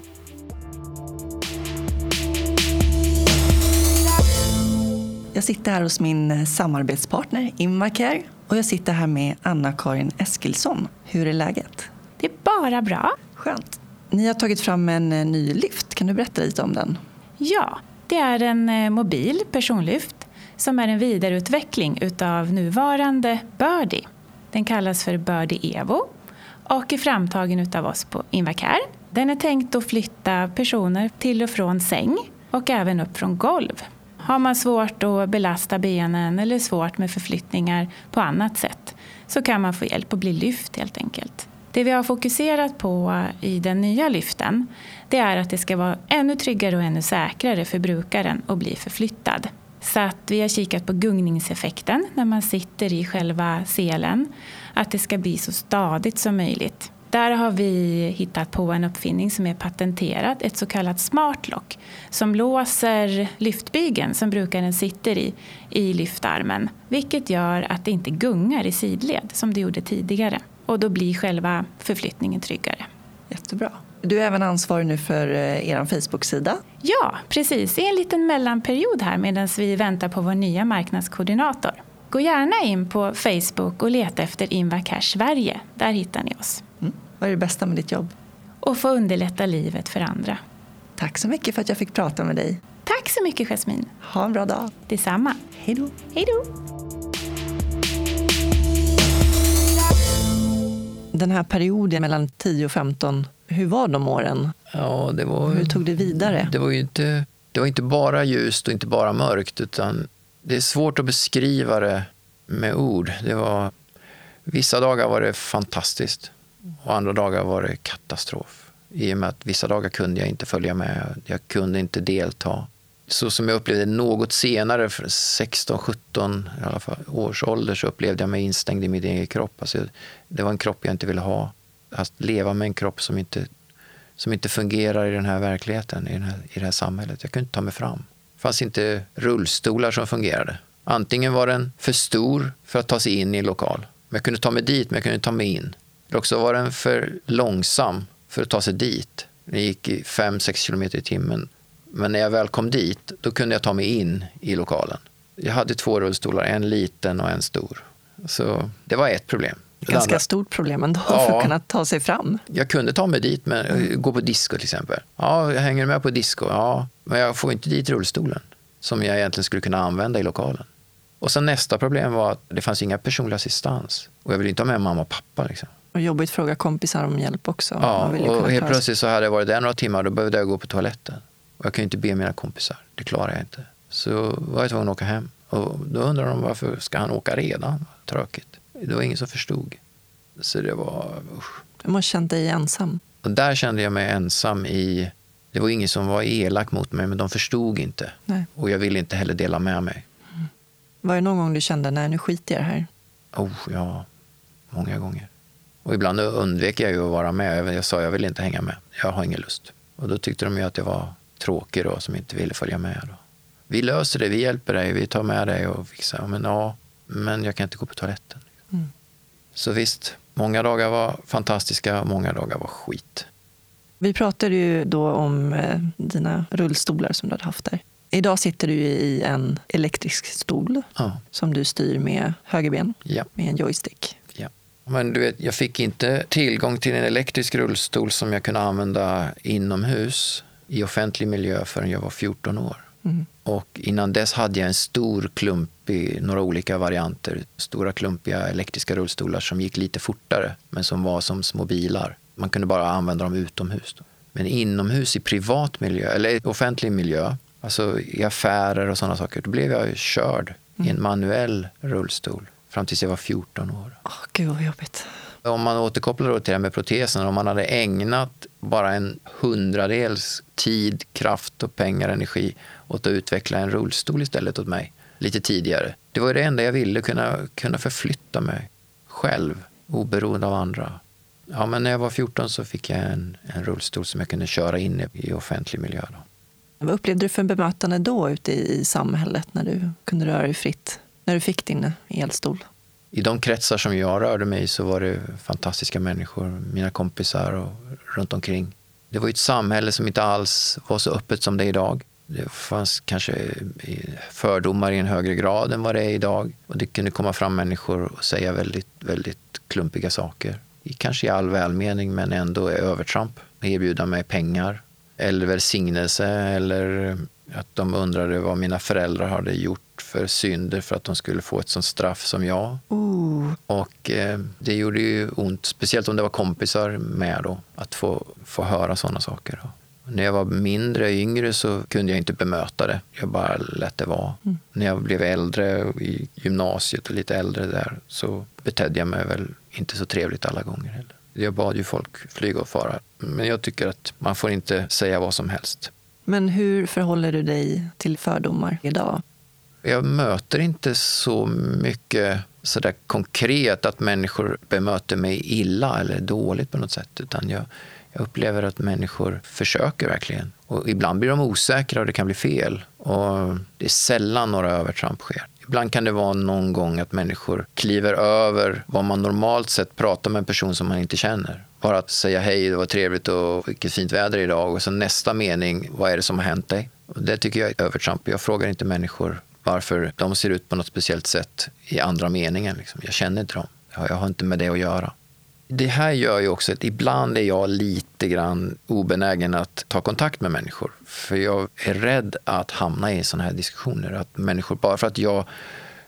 Jag sitter här hos min eh, samarbetspartner Invacare och jag sitter här med Anna-Karin Eskilsson. Hur är läget? Det är bara bra. Skönt. Ni har tagit fram en eh, ny lyft. Kan du berätta lite om den? Ja, det är en eh, mobil personlyft som är en vidareutveckling utav nuvarande Birdie. Den kallas för Birdie Evo och är framtagen utav oss på Invacare. Den är tänkt att flytta personer till och från säng och även upp från golv. Har man svårt att belasta benen eller svårt med förflyttningar på annat sätt så kan man få hjälp att bli lyft helt enkelt. Det vi har fokuserat på i den nya lyften det är att det ska vara ännu tryggare och ännu säkrare för brukaren att bli förflyttad. Så att vi har kikat på gungningseffekten när man sitter i själva selen. Att det ska bli så stadigt som möjligt. Där har vi hittat på en uppfinning som är patenterad, ett så kallat smartlock som låser lyftbygeln som brukaren sitter i, i lyftarmen. Vilket gör att det inte gungar i sidled som det gjorde tidigare. Och då blir själva förflyttningen tryggare. Jättebra. Du är även ansvarig nu för eh, er Facebook-sida. Ja, precis. I en liten mellanperiod här medan vi väntar på vår nya marknadskoordinator. Gå gärna in på Facebook och leta efter Invacash Sverige. Där hittar ni oss. Vad är det bästa med ditt jobb? Att få underlätta livet för andra. Tack så mycket för att jag fick prata med dig. Tack så mycket Jasmine. Ha en bra dag. Detsamma. Hej då. Hej då. Den här perioden mellan 10 och 15, hur var de åren? Ja, det var, Hur tog det vidare? det var ju inte, det var inte bara ljust och inte bara mörkt. utan Det är svårt att beskriva det med ord. Det var, vissa dagar var det fantastiskt och andra dagar var det katastrof. I och med att vissa dagar kunde jag inte följa med. Jag kunde inte delta. Så som jag upplevde något senare, 16, 17 i alla fall, års ålder, så upplevde jag mig instängd i min egen kropp. Alltså, det var en kropp jag inte ville ha. Att leva med en kropp som inte, som inte fungerar i den här verkligheten, i, den här, i det här samhället. Jag kunde inte ta mig fram. Det fanns inte rullstolar som fungerade. Antingen var den för stor för att ta sig in i en lokal. Men jag kunde ta mig dit, men jag kunde inte ta mig in. Eller också var den för långsam för att ta sig dit. Den gick i 5-6 kilometer i timmen. Men när jag väl kom dit, då kunde jag ta mig in i lokalen. Jag hade två rullstolar, en liten och en stor. Så det var ett problem. Ganska andra- stort problem ändå för Ja. att kunna ta sig fram. jag kunde ta mig dit, men Mm. gå på disco till exempel. Ja, jag hänger med på disco. Ja, men jag får inte dit rullstolen som jag egentligen skulle kunna använda i lokalen. Och sen nästa problem var att det fanns inga personlig assistans. Och jag ville inte ha med mamma och pappa. Liksom. Och jobbigt att fråga kompisar om hjälp också. Ja, ju och helt plötsligt så hade jag varit där några timmar då behövde jag gå på toaletten. Och jag kunde inte be mina kompisar. Det klarar jag inte. Så var jag tvungen att åka hem. Och då undrar de varför ska han åka redan? Tråkigt. Det var ingen som förstod. Så det var... Usch. Du måste känt dig ensam. Och där kände jag mig ensam i... Det var ingen som var elak mot mig, men de förstod inte. Nej. Och jag ville inte heller dela med mig. Var det någon gång du kände, nej nu skiter jag här? Oh, ja, många gånger. Och ibland undvek jag ju att vara med. Jag- sa jag vill inte hänga med. Jag har ingen lust. Och då tyckte de ju att jag var tråkig då, som inte ville följa med. Då. Vi löser det, vi hjälper dig, vi tar med dig och fixar. Men ja, men jag kan inte gå på toaletten. Mm. Så visst, många dagar var fantastiska och många dagar var skit. Vi pratade ju då om eh, dina rullstolar som du hade haft där. Idag sitter du i en elektrisk stol Ja, som du styr med höger ben ja. med en joystick. Men du vet, jag fick inte tillgång till en elektrisk rullstol som jag kunde använda inomhus i offentlig miljö förrän jag var 14 år. Mm. Och innan dess hade jag en stor klumpig, några olika varianter, stora klumpiga elektriska rullstolar som gick lite fortare men som var som små bilar. Man kunde bara använda dem utomhus. Då. Men inomhus i privat miljö, eller i offentlig miljö, alltså i affärer och sådana saker, då blev jag körd i en manuell rullstol fram tills jag var 14 år. Åh, gud vad jobbigt. Om man återkopplar då till det här med protesen, om man hade ägnat bara en hundradels tid, kraft och pengar, energi åt att utveckla en rullstol istället åt mig lite tidigare. Det var det enda jag ville, kunna, kunna förflytta mig själv, oberoende av andra. Ja, men när jag var 14 så fick jag en, en rullstol som jag kunde köra in i, i offentlig miljö. Då. Vad upplevde du för bemötande då ute i samhället när du kunde röra dig fritt? När du fick din elstol? I de kretsar som jag rörde mig i så var det fantastiska människor, mina kompisar och runt omkring. Det var ett samhälle som inte alls var så öppet som det är idag. Det fanns kanske fördomar i en högre grad än vad det är idag. Och det kunde komma fram människor och säga väldigt, väldigt klumpiga saker. Kanske i all välmening, men ändå övertramp. Erbjuda mig pengar eller välsignelse eller att de undrade vad mina föräldrar hade gjort för synder för att de skulle få ett sånt straff som jag. Ooh. Och eh, det gjorde ju ont, speciellt om det var kompisar med då, att få, få höra sådana saker. När jag var mindre, yngre, så kunde jag inte bemöta det. Jag bara lät det vara. När jag blev äldre, i gymnasiet och lite äldre där, så betedde jag mig väl inte så trevligt alla gånger heller. Jag bad ju folk flyga och fara. Men jag tycker att man får inte säga vad som helst. Men hur förhåller du dig till fördomar idag? Jag möter inte så mycket sådär konkret att människor bemöter mig illa eller dåligt på något sätt. Utan jag, jag upplever att människor försöker verkligen. Och ibland blir de osäkra och det kan bli fel. Och det är sällan några övertramp sker. Ibland kan det vara någon gång att människor kliver över vad man normalt sett pratar med en person som man inte känner. Bara att säga hej, det var trevligt och vilket fint väder idag. Och sen nästa mening, vad är det som har hänt dig? Och det tycker jag är övertramp. Jag frågar inte människor varför de ser ut på något speciellt sätt i andra meningen. Liksom. Jag känner inte dem. Jag har inte med det att göra det här gör ju också att ibland är jag lite grann obenägen att ta kontakt med människor. För jag är rädd att hamna i sådana här diskussioner. Att människor, bara för att jag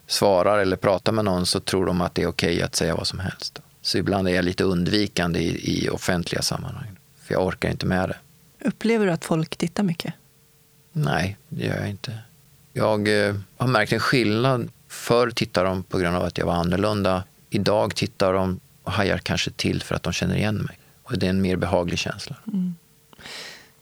svarar eller pratar med någon så tror de att det är okej okay att säga vad som helst. Så ibland är jag lite undvikande i, i offentliga sammanhang. För jag orkar inte med det. Upplever du att folk tittar mycket? Nej, det gör jag inte. Jag eh, har märkt en skillnad. Förr tittade de på grund av att jag var annorlunda. Idag tittar de hajar kanske till för att de känner igen mig. Och det är en mer behaglig känsla. Mm.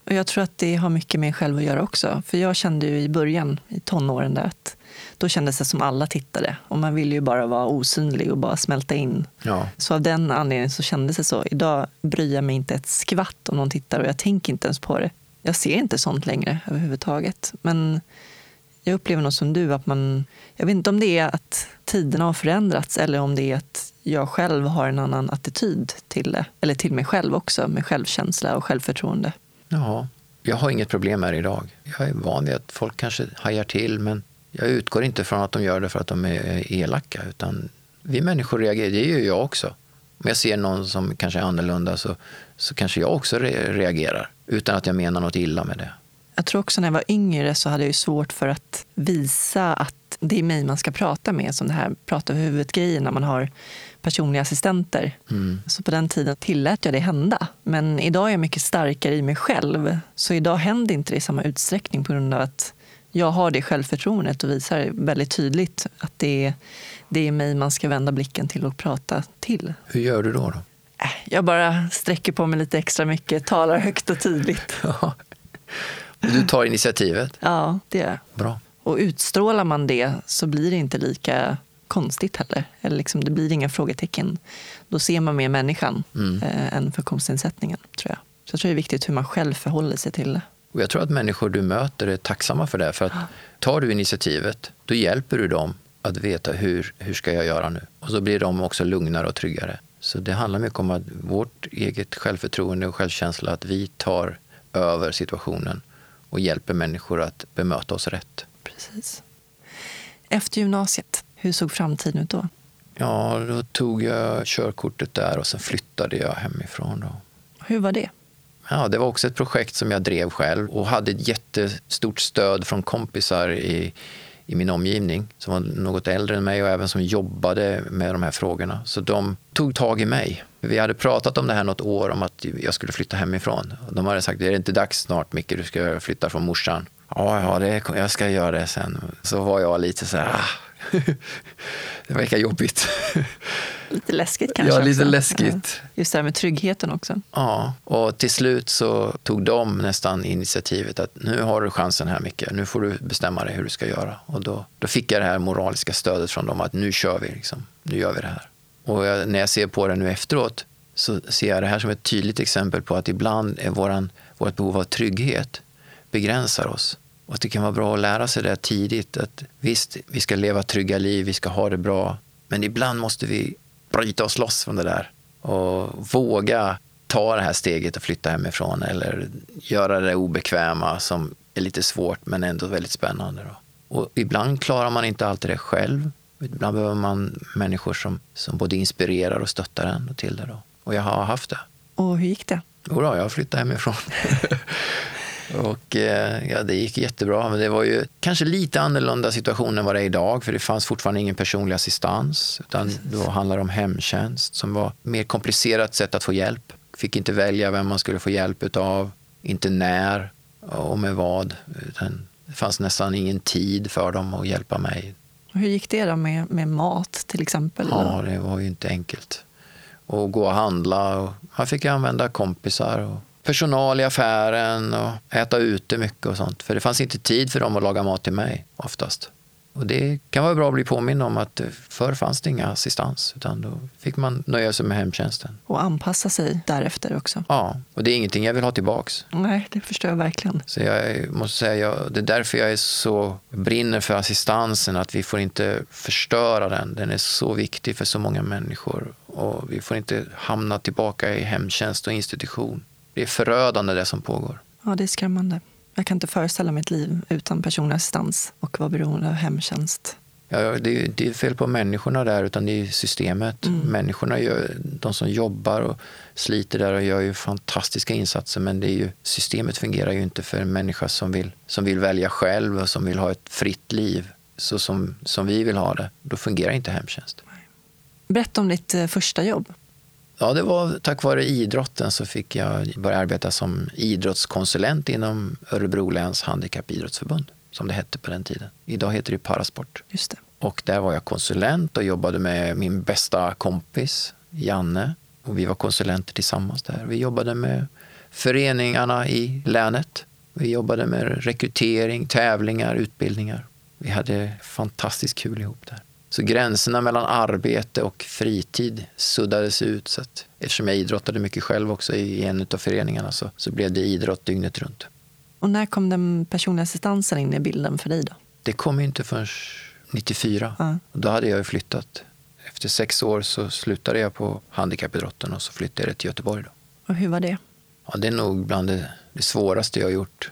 Och jag tror att det har mycket med själv att göra också. För jag kände ju i början, i tonåren, där, att då kändes det som alla tittade. Och man ville ju bara vara osynlig och bara smälta in. Ja. Så av den anledningen så kändes det så. Idag bryr jag mig inte ett skvatt om någon tittar och jag tänker inte ens på det. Jag ser inte sånt längre överhuvudtaget. Men jag upplever nog som du att man, jag vet inte om det är att tiderna har förändrats eller om det är att jag själv har en annan attityd till det. Eller till mig själv också, med självkänsla och självförtroende. Ja, jag har inget problem det idag. Jag är van vid att folk kanske hajar till, men jag utgår inte från att de gör det för att de är elaka. Utan vi människor reagerar, det gör jag också. Om jag ser någon som kanske är annorlunda så, så kanske jag också reagerar. Utan att jag menar något illa med det. Jag tror också när jag var yngre så hade jag svårt för att visa att det är mig man ska prata med. Som det här prata över huvudet-grejen när man har personliga assistenter. Mm. Så på den tiden tillät jag det hända. Men idag är jag mycket starkare i mig själv. Så idag händer inte det i samma utsträckning på grund av att jag har det självförtroendet och visar väldigt tydligt att det är, det är mig man ska vända blicken till och prata till. Hur gör du då? då? Äh, jag bara sträcker på mig lite extra mycket, talar högt och tydligt. Du tar initiativet? Ja, det gör jag. Bra. Och utstrålar man det så blir det inte lika konstigt heller. Eller liksom, det blir inga frågetecken. Då ser man mer människan mm. eh, än funktionsnedsättningen, tror jag. Så jag tror det är viktigt hur man själv förhåller sig till det. Och jag tror att människor du möter är tacksamma för det. För att tar du initiativet, då hjälper du dem att veta hur, hur ska jag göra nu. Och så blir de också lugnare och tryggare. Så det handlar mycket om att vårt eget självförtroende och självkänsla, att vi tar över situationen och hjälper människor att bemöta oss rätt. Precis. Efter gymnasiet, hur såg framtiden ut då? Ja, då tog jag körkortet där och sen flyttade jag hemifrån. Då. Hur var det? Ja, det var också ett projekt som jag drev själv och hade ett jättestort stöd från kompisar i, i min omgivning som var något äldre än mig och även som jobbade med de här frågorna. Så de tog tag i mig. Vi hade pratat om det här något år, om att jag skulle flytta hemifrån. De hade sagt, är det inte dags snart Micke, du ska flytta från morsan? Ja, ja det, jag ska göra det sen. Så var jag lite så här, ah. Det verkar jobbigt. Lite läskigt kanske? Ja, lite också. läskigt. Just det här med tryggheten också. Ja, och till slut så tog de nästan initiativet att nu har du chansen här Micke, nu får du bestämma dig hur du ska göra. Och då, då fick jag det här moraliska stödet från dem att nu kör vi, liksom. nu gör vi det här. Och jag, när jag ser på det nu efteråt så ser jag det här som ett tydligt exempel på att ibland är våran, vårt behov av trygghet begränsar oss. Och det kan vara bra att lära sig det tidigt. Att visst, vi ska leva trygga liv, vi ska ha det bra. Men ibland måste vi bryta oss loss från det där och våga ta det här steget och flytta hemifrån eller göra det obekväma som är lite svårt men ändå väldigt spännande. Då. Och ibland klarar man inte alltid det själv. Ibland behöver man människor som, som både inspirerar och stöttar en till det. Då. Och jag har haft det. Och hur gick det? Jo då, jag flyttade hemifrån. Och eh, ja, det gick jättebra. Men det var ju kanske lite annorlunda situation än vad det är idag. För det fanns fortfarande ingen personlig assistans. Utan då handlade det om hemtjänst som var ett mer komplicerat sätt att få hjälp. Fick inte välja vem man skulle få hjälp utav. Inte när och med vad. Utan det fanns nästan ingen tid för dem att hjälpa mig. Hur gick det då med, med mat till exempel? Ja, det var ju inte enkelt. Och gå och handla. Och man fick använda kompisar. Och personal i affären och äta ute mycket och sånt. För det fanns inte tid för dem att laga mat till mig oftast. Och det kan vara bra att bli påminn om att förr fanns det inga assistans, utan då fick man nöja sig med hemtjänsten. Och anpassa sig därefter också. Ja, och det är ingenting jag vill ha tillbaks. Nej, det förstår jag verkligen. Så jag måste säga, jag, det är därför jag är så brinner för assistansen, att vi får inte förstöra den. Den är så viktig för så många människor. Och vi får inte hamna tillbaka i hemtjänst och institution. Det är förödande det som pågår. Ja, det är skrämmande. Jag kan inte föreställa mig ett liv utan personlig assistans och vara beroende av hemtjänst. Ja, det, är, det är fel på människorna där, utan det är systemet. Mm. Människorna, gör, de som jobbar och sliter där och gör ju fantastiska insatser men det är ju, systemet fungerar ju inte för en människa som vill, som vill välja själv och som vill ha ett fritt liv så som, som vi vill ha det. Då fungerar inte hemtjänst. Berätta om ditt eh, första jobb. Ja, det var tack vare idrotten så fick jag börja arbeta som idrottskonsulent inom Örebro läns handikappidrottsförbund, som det hette på den tiden. Idag heter det Parasport. Just det. Och där var jag konsulent och jobbade med min bästa kompis Janne. Och vi var konsulenter tillsammans där. Vi jobbade med föreningarna i länet. Vi jobbade med rekrytering, tävlingar, utbildningar. Vi hade fantastiskt kul ihop där. Så gränserna mellan arbete och fritid suddades ut. Så att, eftersom jag idrottade mycket själv också i en av föreningarna så, så blev det idrott dygnet runt. Och när kom den personliga assistansen in i bilden för dig? då? Det kom inte förrän 94. Ja. Och då hade jag flyttat. Efter sex år så slutade jag på handikappidrotten och så flyttade jag till Göteborg. Då. Och hur var det? Ja, det är nog bland det, det svåraste jag har gjort.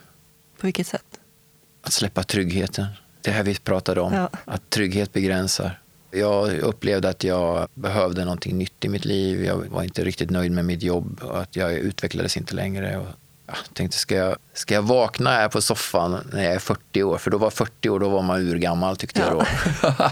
På vilket sätt? Att släppa tryggheten. Det här vi pratade om, ja. att trygghet begränsar. Jag upplevde att jag behövde någonting nytt i mitt liv. Jag var inte riktigt nöjd med mitt jobb och att jag utvecklades inte längre. Och jag tänkte, ska jag, ska jag vakna här på soffan när jag är 40 år? För då var 40 år, då var man urgammal tyckte ja. jag då.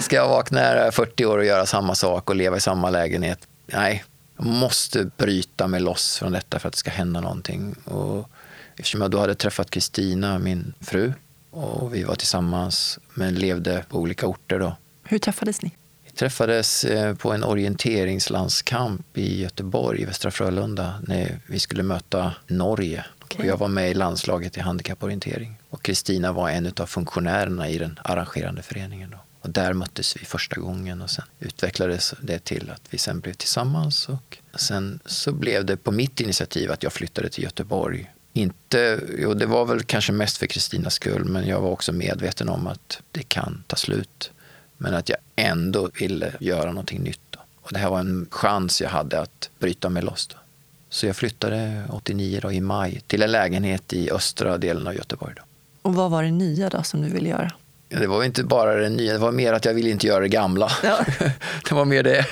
ska jag vakna här är 40 år och göra samma sak och leva i samma lägenhet? Nej, jag måste bryta mig loss från detta för att det ska hända någonting. Och eftersom jag då hade träffat Kristina, min fru, och vi var tillsammans men levde på olika orter. Då. Hur träffades ni? Vi träffades eh, på en orienteringslandskamp i Göteborg, i Västra Frölunda, när vi skulle möta Norge. Okay. Och jag var med i landslaget i handikapporientering. Och Kristina var en av funktionärerna i den arrangerande föreningen. Då. Och där möttes vi första gången och sen utvecklades det till att vi sen blev tillsammans. Och sen så blev det på mitt initiativ att jag flyttade till Göteborg inte, jo, det var väl kanske mest för Kristinas skull, men jag var också medveten om att det kan ta slut. Men att jag ändå ville göra någonting nytt. Då. Och det här var en chans jag hade att bryta mig loss. Då. Så jag flyttade 89 då, i maj till en lägenhet i östra delen av Göteborg. Då. Och vad var det nya då som du ville göra? Det var inte bara det nya, det var mer att jag ville inte göra det gamla. Ja. det var mer det.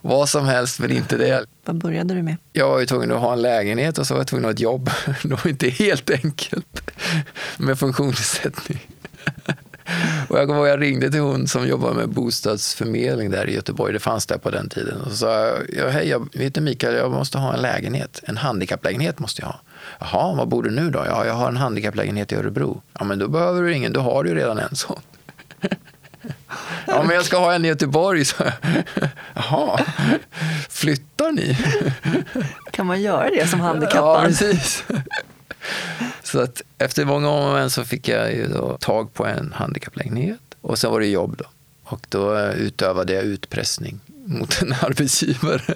Vad som helst, men inte det. Vad började du med? Jag var ju tvungen att ha en lägenhet och så var jag tvungen att ha ett jobb. Det var inte helt enkelt med funktionsnedsättning. Och jag kommer jag ringde till hon som jobbar med bostadsförmedling där i Göteborg. Det fanns där på den tiden. Och så sa jag, hej, jag heter Mikael, jag måste ha en lägenhet. En handikapplägenhet måste jag ha. Jaha, var bor du nu då? Ja, jag har en handikapplägenhet i Örebro. Ja, men då behöver du ingen, du har ju redan en sån. Ja, men jag ska ha en i Göteborg, så Jaha, flyttar ni? Kan man göra det som handikappad? Ja, precis. Så att efter många om så fick jag ju då tag på en handikapplägenhet och sen var det jobb då. Och då utövade jag utpressning mot en arbetsgivare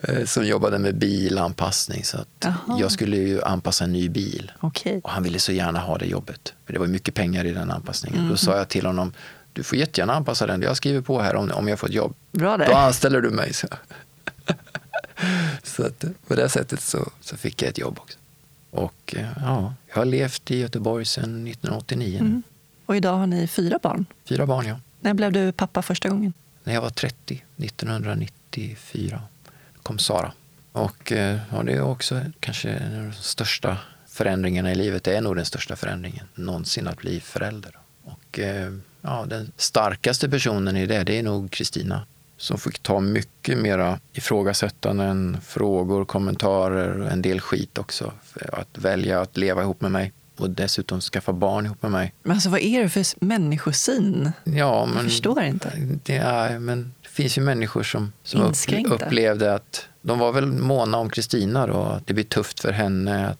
eh, som jobbade med bilanpassning. Så att jag skulle ju anpassa en ny bil. Okay. Och han ville så gärna ha det jobbet. För det var mycket pengar i den anpassningen. Mm. Då sa jag till honom, du får jättegärna anpassa den. Jag skriver på här om, om jag får ett jobb. Bra där. Då anställer du mig. Så, så att, på det sättet så, så fick jag ett jobb också. Och eh, ja, jag har levt i Göteborg sedan 1989. Mm. Och idag har ni fyra barn? Fyra barn, ja. När blev du pappa första gången? När jag var 30, 1994, kom Sara. Och eh, ja, det är också kanske den största förändringen i livet. Det är nog den största förändringen någonsin att bli förälder. Och eh, ja, den starkaste personen i det, det är nog Kristina som fick ta mycket mera ifrågasättanden, frågor, kommentarer och en del skit också. Att välja att leva ihop med mig och dessutom skaffa barn ihop med mig. Men alltså, vad är det för människosyn? Ja, men, Jag förstår inte. Det, är, men det finns ju människor som, som upplevde att de var väl måna om Kristina då, att det blir tufft för henne. Att,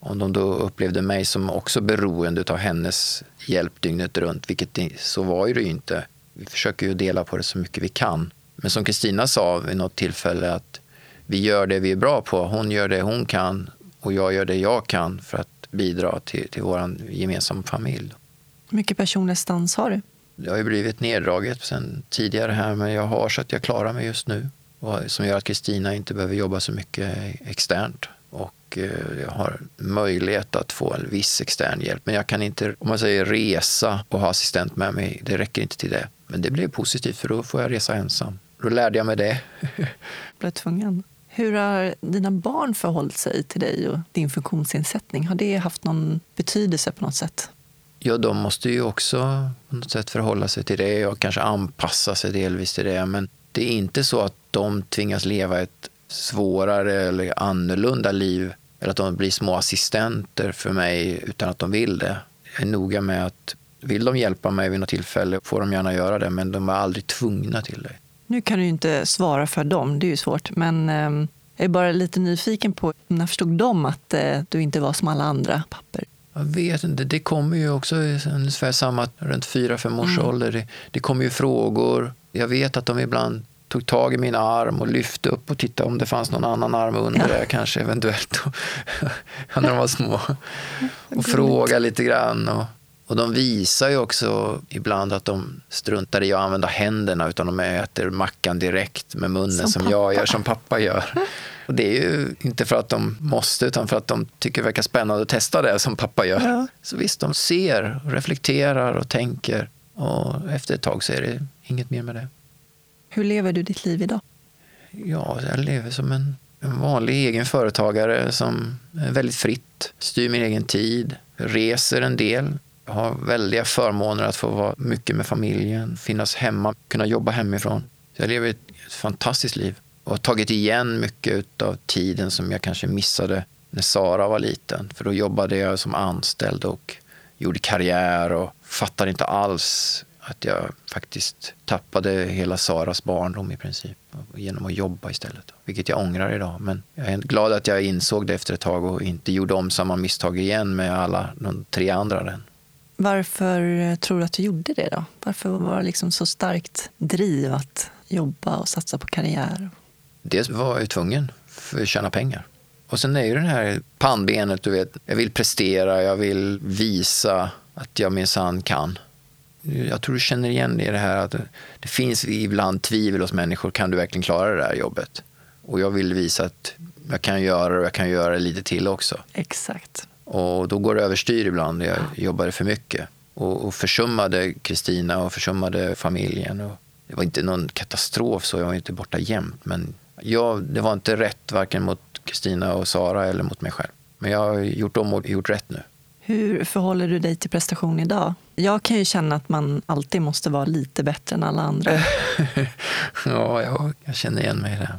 om de då upplevde mig som också beroende av hennes hjälp dygnet runt, vilket så var ju det ju inte. Vi försöker ju dela på det så mycket vi kan. Men som Kristina sa vid något tillfälle att vi gör det vi är bra på. Hon gör det hon kan och jag gör det jag kan för att bidra till, till vår gemensamma familj. Hur mycket personlig assistans har du? Det har ju blivit neddraget sen tidigare här, men jag har så att jag klarar mig just nu. Och som gör att Kristina inte behöver jobba så mycket externt. Och eh, jag har möjlighet att få en viss extern hjälp. Men jag kan inte, om man säger resa och ha assistent med mig, det räcker inte till det. Men det blev positivt för då får jag resa ensam. Då lärde jag mig det. Blev tvungen. Hur har dina barn förhållit sig till dig och din funktionsnedsättning? Har det haft någon betydelse på något sätt? Ja, de måste ju också på något sätt förhålla sig till det och kanske anpassa sig delvis till det. Men det är inte så att de tvingas leva ett svårare eller annorlunda liv eller att de blir små assistenter för mig utan att de vill det. Jag är noga med att vill de hjälpa mig vid något tillfälle får de gärna göra det, men de är aldrig tvungna till det. Nu kan du ju inte svara för dem, det är ju svårt. Men eh, jag är bara lite nyfiken på, när förstod de att eh, du inte var som alla andra papper? Jag vet inte, det kommer ju också ungefär samma, runt fyra, fem års mm. ålder. Det, det kommer ju frågor. Jag vet att de ibland tog tag i min arm och lyfte upp och tittade om det fanns någon annan arm under ja. det kanske eventuellt. när de var små. Och frågade lite grann. Och, och de visar ju också ibland att de struntar i att använda händerna utan de äter mackan direkt med munnen som, som jag gör, som pappa gör. Och det är ju inte för att de måste utan för att de tycker det verkar spännande att testa det som pappa gör. Ja. Så visst, de ser, reflekterar och tänker och efter ett tag så är det inget mer med det. Hur lever du ditt liv idag? Ja, jag lever som en, en vanlig egen företagare som är väldigt fritt, styr min egen tid, reser en del, har väldiga förmåner att få vara mycket med familjen, finnas hemma, kunna jobba hemifrån. Så jag lever ett fantastiskt liv och har tagit igen mycket av tiden som jag kanske missade när Sara var liten. För då jobbade jag som anställd och gjorde karriär och fattade inte alls att jag faktiskt tappade hela Saras barndom i princip genom att jobba istället. Vilket jag ångrar idag. Men jag är glad att jag insåg det efter ett tag och inte gjorde om samma misstag igen med alla de tre andra. Den. Varför tror du att du gjorde det då? Varför var det liksom så starkt driv att jobba och satsa på karriär? Dels var jag tvungen för att tjäna pengar. Och sen är ju det här pannbenet, du vet, jag vill prestera, jag vill visa att jag minsann kan. Jag tror du känner igen det, det här att det finns ibland tvivel hos människor. Kan du verkligen klara det här jobbet? Och jag vill visa att jag kan göra det och jag kan göra det lite till också. Exakt. Och då går det överstyr ibland. Jag jobbade för mycket och, och försummade Kristina och försummade familjen. Och det var inte någon katastrof, så jag var inte borta jämt. Men jag, det var inte rätt varken mot Kristina och Sara eller mot mig själv. Men jag har gjort om och gjort rätt nu. Hur förhåller du dig till prestation idag? Jag kan ju känna att man alltid måste vara lite bättre än alla andra. ja, jag, jag känner igen mig i det.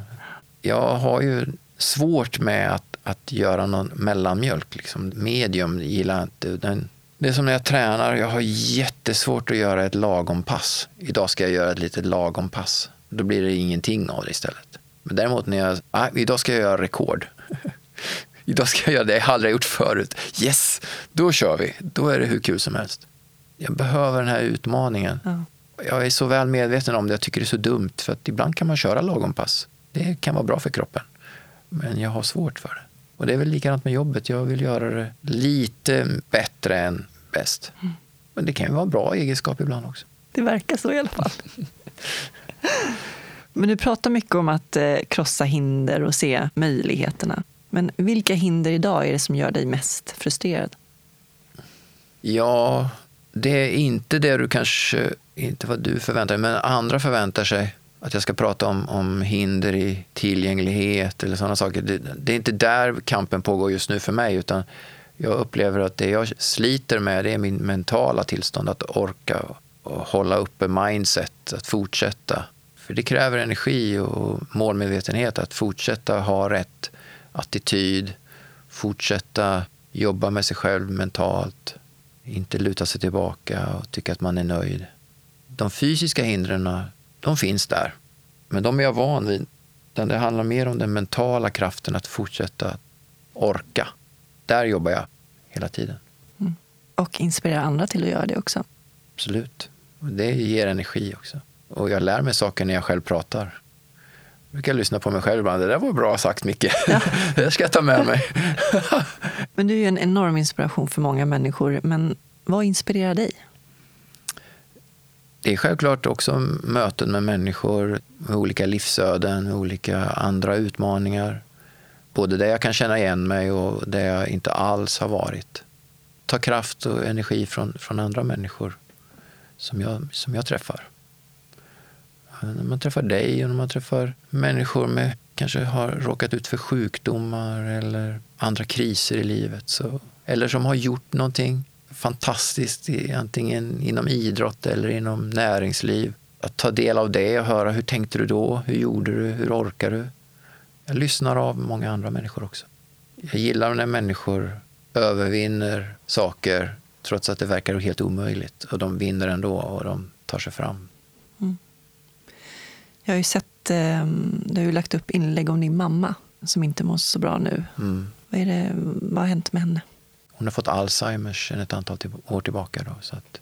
Jag har ju svårt med att, att göra någon mellanmjölk. Liksom. Medium gillar inte. Den, det är som när jag tränar. Jag har jättesvårt att göra ett lagom pass. Idag ska jag göra ett litet lagom pass. Då blir det ingenting av det istället. Men däremot när jag, ah, idag ska jag göra rekord. idag ska jag göra det jag aldrig gjort förut. Yes, då kör vi. Då är det hur kul som helst. Jag behöver den här utmaningen. Ja. Jag är så väl medveten om det. Jag tycker det är så dumt. För att ibland kan man köra lagom pass. Det kan vara bra för kroppen. Men jag har svårt för det. Och det är väl likadant med jobbet. Jag vill göra det lite bättre än bäst. Mm. Men det kan ju vara en bra egenskap ibland också. Det verkar så i alla fall. Men du pratar mycket om att eh, krossa hinder och se möjligheterna. Men vilka hinder idag är det som gör dig mest frustrerad? Ja, det är inte det du kanske, inte vad du förväntar dig, men andra förväntar sig att jag ska prata om, om hinder i tillgänglighet eller sådana saker. Det, det, är inte där kampen pågår just nu för mig, utan jag upplever att det jag sliter med det är min mentala tillstånd, att orka och hålla uppe mindset, att fortsätta. För det kräver energi och målmedvetenhet att fortsätta ha rätt attityd, fortsätta jobba med sig själv mentalt, inte luta sig tillbaka och tycka att man är nöjd. De fysiska hindren de finns där. Men de är jag van vid. Det handlar mer om den mentala kraften att fortsätta orka. Där jobbar jag hela tiden. Mm. Och inspirera andra till att göra det också. Absolut. Det ger energi också. Och jag lär mig saker när jag själv pratar. Jag brukar lyssna på mig själv ibland. Det där var bra sagt, Micke. Ja. det ska jag ta med mig. men du är en enorm inspiration för många människor. Men vad inspirerar dig? Det är självklart också möten med människor med olika livsöden, med olika andra utmaningar. Både där jag kan känna igen mig och där jag inte alls har varit. Ta kraft och energi från, från andra människor som jag, som jag träffar. När man träffar dig och när man träffar människor med kanske har råkat ut för sjukdomar eller andra kriser i livet. Så, eller som har gjort någonting fantastiskt, antingen inom idrott eller inom näringsliv. Att ta del av det och höra hur tänkte du då? Hur gjorde du? Hur orkar du? Jag lyssnar av många andra människor också. Jag gillar när människor övervinner saker trots att det verkar helt omöjligt. Och de vinner ändå och de tar sig fram. Mm. Jag har ju sett, eh, du har ju lagt upp inlägg om din mamma som inte mår så bra nu. Mm. Vad, är det, vad har hänt med henne? Hon har fått Alzheimers sedan ett antal år tillbaka. Då, så att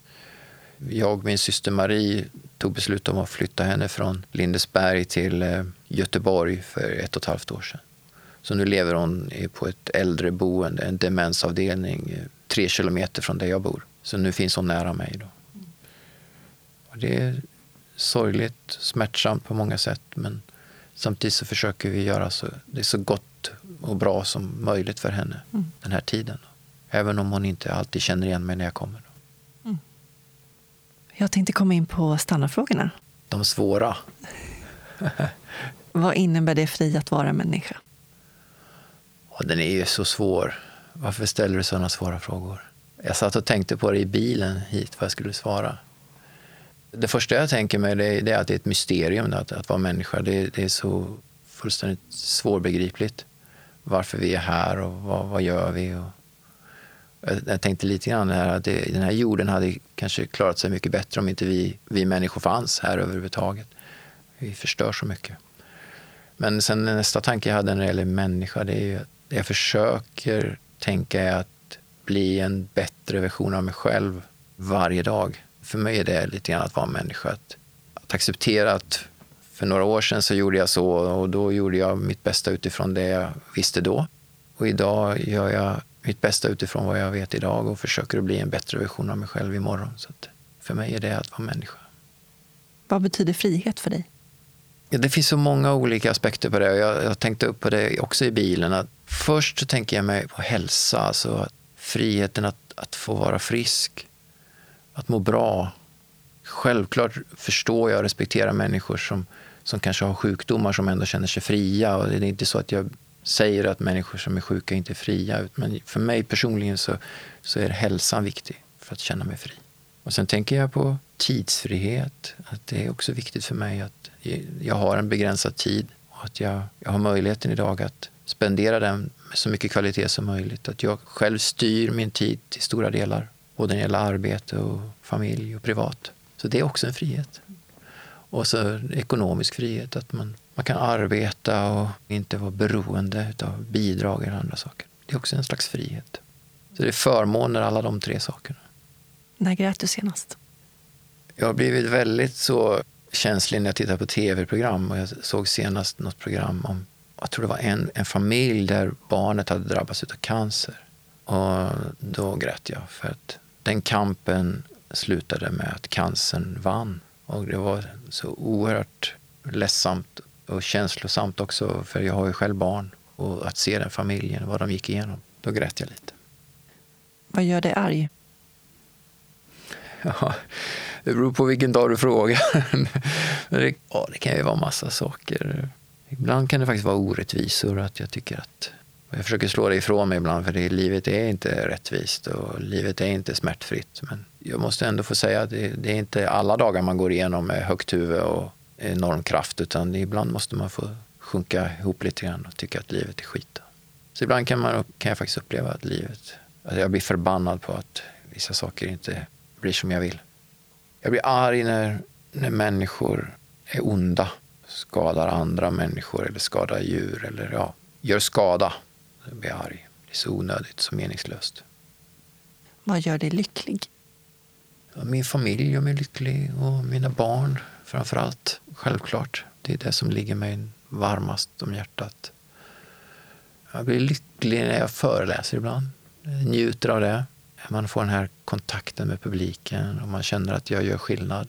jag och min syster Marie tog beslut om att flytta henne från Lindesberg till eh, Göteborg för ett och ett halvt år sedan. Så nu lever hon på ett äldreboende, en demensavdelning, eh, tre kilometer från där jag bor. Så nu finns hon nära mig. Då. Och det är sorgligt, smärtsamt på många sätt men samtidigt så försöker vi göra så, det så gott och bra som möjligt för henne mm. den här tiden. Även om hon inte alltid känner igen mig när jag kommer. Mm. Jag tänkte komma in på standardfrågorna. De svåra. Vad innebär det för dig att vara människa? Och den är ju så svår. Varför ställer du sådana svåra frågor? Jag satt och tänkte på det i bilen hit, vad jag skulle svara. Det första jag tänker mig det är, att det är ett mysterium att, att vara människa. Det, det, är så fullständigt svårbegripligt varför vi är här och vad, vad gör vi. Och jag tänkte lite grann här att det, den här jorden hade kanske klarat sig mycket bättre om inte vi, vi människor fanns här överhuvudtaget. Vi förstör så mycket. Men sen nästa tanke jag hade när det gäller människa, det är ju att jag försöker tänka är att bli en bättre version av mig själv varje dag. För mig är det lite grann att vara människa. Att, att acceptera att för några år sedan så gjorde jag så och då gjorde jag mitt bästa utifrån det jag visste då. Och idag gör jag mitt bästa utifrån vad jag vet idag och försöker att bli en bättre version av mig själv imorgon. Så för mig är det att vara människa. Vad betyder frihet för dig? Ja, det finns så många olika aspekter på det. Jag, jag tänkte upp på det också i bilen. Att först så tänker jag mig på hälsa, alltså friheten att, att få vara frisk, att må bra. Självklart förstår jag och respekterar människor som, som kanske har sjukdomar som ändå känner sig fria. Och det är inte så att jag säger att människor som är sjuka inte är fria. Men för mig personligen så, så är hälsan viktig för att känna mig fri. Och sen tänker jag på tidsfrihet. Att det är också viktigt för mig att jag har en begränsad tid och att jag, jag har möjligheten idag att spendera den med så mycket kvalitet som möjligt. Att jag själv styr min tid till stora delar, både när det gäller arbete och familj och privat. Så det är också en frihet. Och så ekonomisk frihet, att man, man kan arbeta och inte vara beroende av bidrag eller andra saker. Det är också en slags frihet. Så det är förmåner, alla de tre sakerna. När grät du senast? Jag har blivit väldigt så känslig när jag tittar på tv-program. Och jag såg senast något program om jag tror det var en, en familj där barnet hade drabbats av cancer. Och då grät jag för att den kampen slutade med att cancern vann. Och det var så oerhört ledsamt och känslosamt också, för jag har ju själv barn. Och att se den familjen, vad de gick igenom, då grät jag lite. Vad gör dig arg? Ja, det beror på vilken dag du frågar. det, ja, det kan ju vara massa saker. Ibland kan det faktiskt vara orättvisor. Att jag tycker att jag försöker slå det ifrån mig ibland, för det, livet är inte rättvist och livet är inte smärtfritt. Men jag måste ändå få säga att det, det är inte alla dagar man går igenom med högt huvud och enorm kraft, utan ibland måste man få sjunka ihop lite grann och tycka att livet är skit. Så ibland kan, man, kan jag faktiskt uppleva att livet, att jag blir förbannad på att vissa saker inte blir som jag vill. Jag blir arg när, när människor är onda, skadar andra människor eller skadar djur eller ja, gör skada. Jag blir arg. Det är så onödigt, så meningslöst. Vad gör dig lycklig? Ja, min familj gör mig lycklig och mina barn framför allt. Självklart. Det är det som ligger mig varmast om hjärtat. Jag blir lycklig när jag föreläser ibland. Jag njuter av det. Man får den här kontakten med publiken och man känner att jag gör skillnad.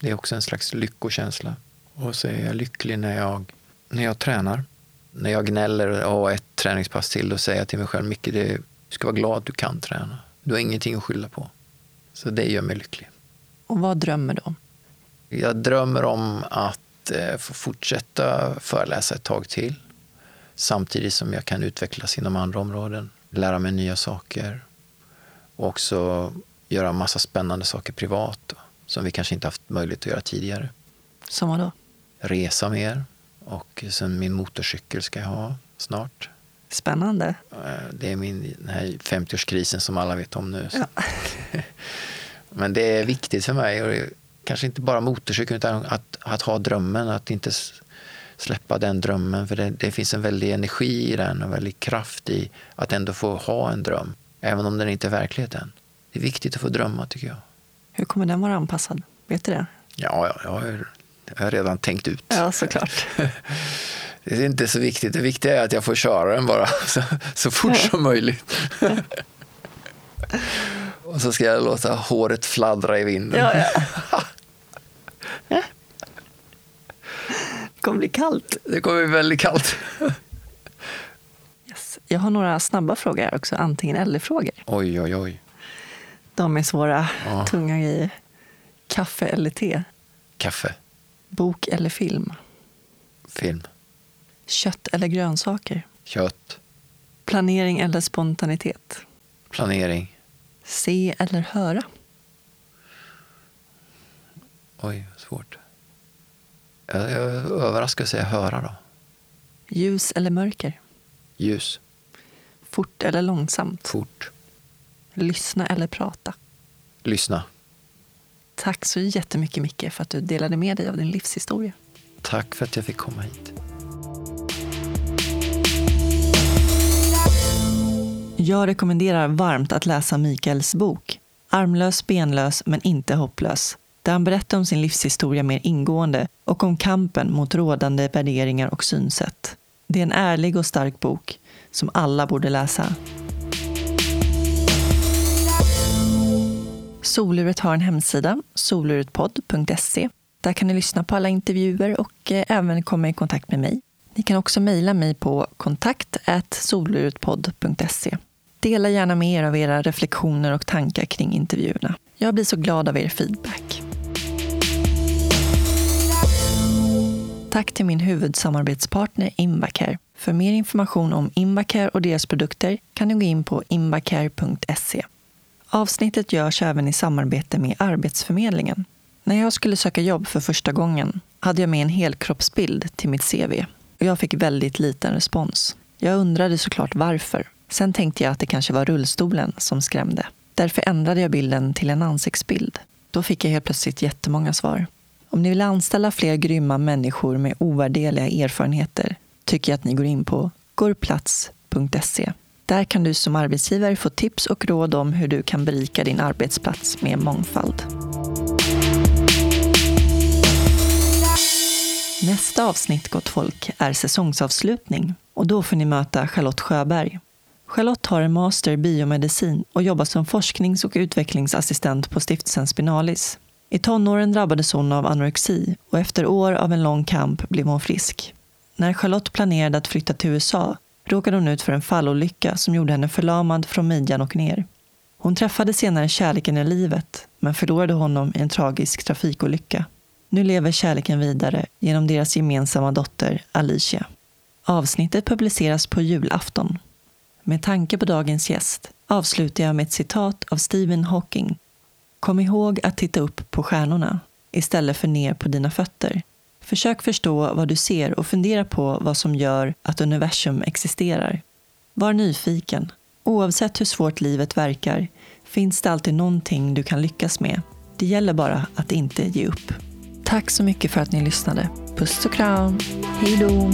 Det är också en slags lyckokänsla. Och så är jag lycklig när jag, när jag tränar. När jag gnäller och ett träningspass till, då säger jag till mig själv, Micke, du ska vara glad att du kan träna. Du har ingenting att skylla på. Så det gör mig lycklig. Och vad drömmer du om? Jag drömmer om att eh, få fortsätta föreläsa ett tag till. Samtidigt som jag kan utvecklas inom andra områden, lära mig nya saker och också göra massa spännande saker privat som vi kanske inte haft möjlighet att göra tidigare. Som vad då? Resa mer och sen min motorcykel ska jag ha snart. Spännande. Eh, Det är min, den här 50-årskrisen som alla vet om nu. Ja. Men det är viktigt för mig, kanske inte bara motorcykeln, utan att, att ha drömmen, att inte släppa den drömmen. För det, det finns en väldig energi i den och väldig kraft i att ändå få ha en dröm, även om den inte är verklighet än. Det är viktigt att få drömma, tycker jag. Hur kommer den vara anpassad? Vet du det? Ja, ja jag, har, jag har redan tänkt ut. Ja, såklart. Det är inte så viktigt. Det viktiga är att jag får köra den bara så, så fort som möjligt. Och så ska jag låta håret fladdra i vinden. Ja, ja. Det kommer bli kallt. Det kommer bli väldigt kallt. Yes. Jag har några snabba frågor här också, antingen eller-frågor. Oj, oj, oj. De är svåra, Ja. tunga grejer. Kaffe eller te? Kaffe, Bok eller film? film, Kött eller grönsaker? kött, Planering eller spontanitet? planering. Se eller höra? Oj, svårt. Jag överraskad att säga höra då. Ljus eller mörker? Ljus, Fort eller långsamt? fort, Lyssna eller prata? lyssna. Tack så jättemycket Micke för att du delade med dig av din livshistoria. Tack för att jag fick komma hit. Jag rekommenderar varmt att läsa Mikaels bok Armlös, benlös men inte hopplös där han berättar om sin livshistoria mer ingående och om kampen mot rådande värderingar och synsätt. Det är en ärlig och stark bok som alla borde läsa. Soluret har en hemsida, soluretpodd.se. Där kan ni lyssna på alla intervjuer och eh, även komma i kontakt med mig. Ni kan också mejla mig på kontakt soluretpodd.se. Dela gärna med er av era reflektioner och tankar kring intervjuerna. Jag blir så glad av er feedback. Tack till min huvudsamarbetspartner Invacare. För mer information om Invacare och deras produkter kan du gå in på invacare.se. Avsnittet görs även i samarbete med Arbetsförmedlingen. När jag skulle söka jobb för första gången hade jag med en helkroppsbild till mitt CV och jag fick väldigt liten respons. Jag undrade såklart varför. Sen tänkte jag att det kanske var rullstolen som skrämde. Därför ändrade jag bilden till en ansiktsbild. Då fick jag helt plötsligt jättemånga svar. Om ni vill anställa fler grymma människor med ovärdeliga erfarenheter tycker jag att ni går in på gorplats.se. Där kan du som arbetsgivare få tips och råd om hur du kan berika din arbetsplats med mångfald. Nästa avsnitt, gott folk, är säsongsavslutning och då får ni möta Charlotte Sjöberg. Charlotte har en master i biomedicin och jobbar som forsknings och utvecklingsassistent på stiftelsen Spinalis. I tonåren drabbades hon av anorexi och efter år av en lång kamp blev hon frisk. När Charlotte planerade att flytta till USA råkade hon ut för en fallolycka som gjorde henne förlamad från midjan och ner. Hon träffade senare kärleken i livet men förlorade honom i en tragisk trafikolycka. Nu lever kärleken vidare genom deras gemensamma dotter Alicia. Avsnittet publiceras på julafton. Med tanke på dagens gäst avslutar jag med ett citat av Stephen Hawking. Kom ihåg att titta upp på stjärnorna istället för ner på dina fötter. Försök förstå vad du ser och fundera på vad som gör att universum existerar. Var nyfiken. Oavsett hur svårt livet verkar finns det alltid någonting du kan lyckas med. Det gäller bara att inte ge upp. Tack så mycket för att ni lyssnade. Puss och kram. Hej då!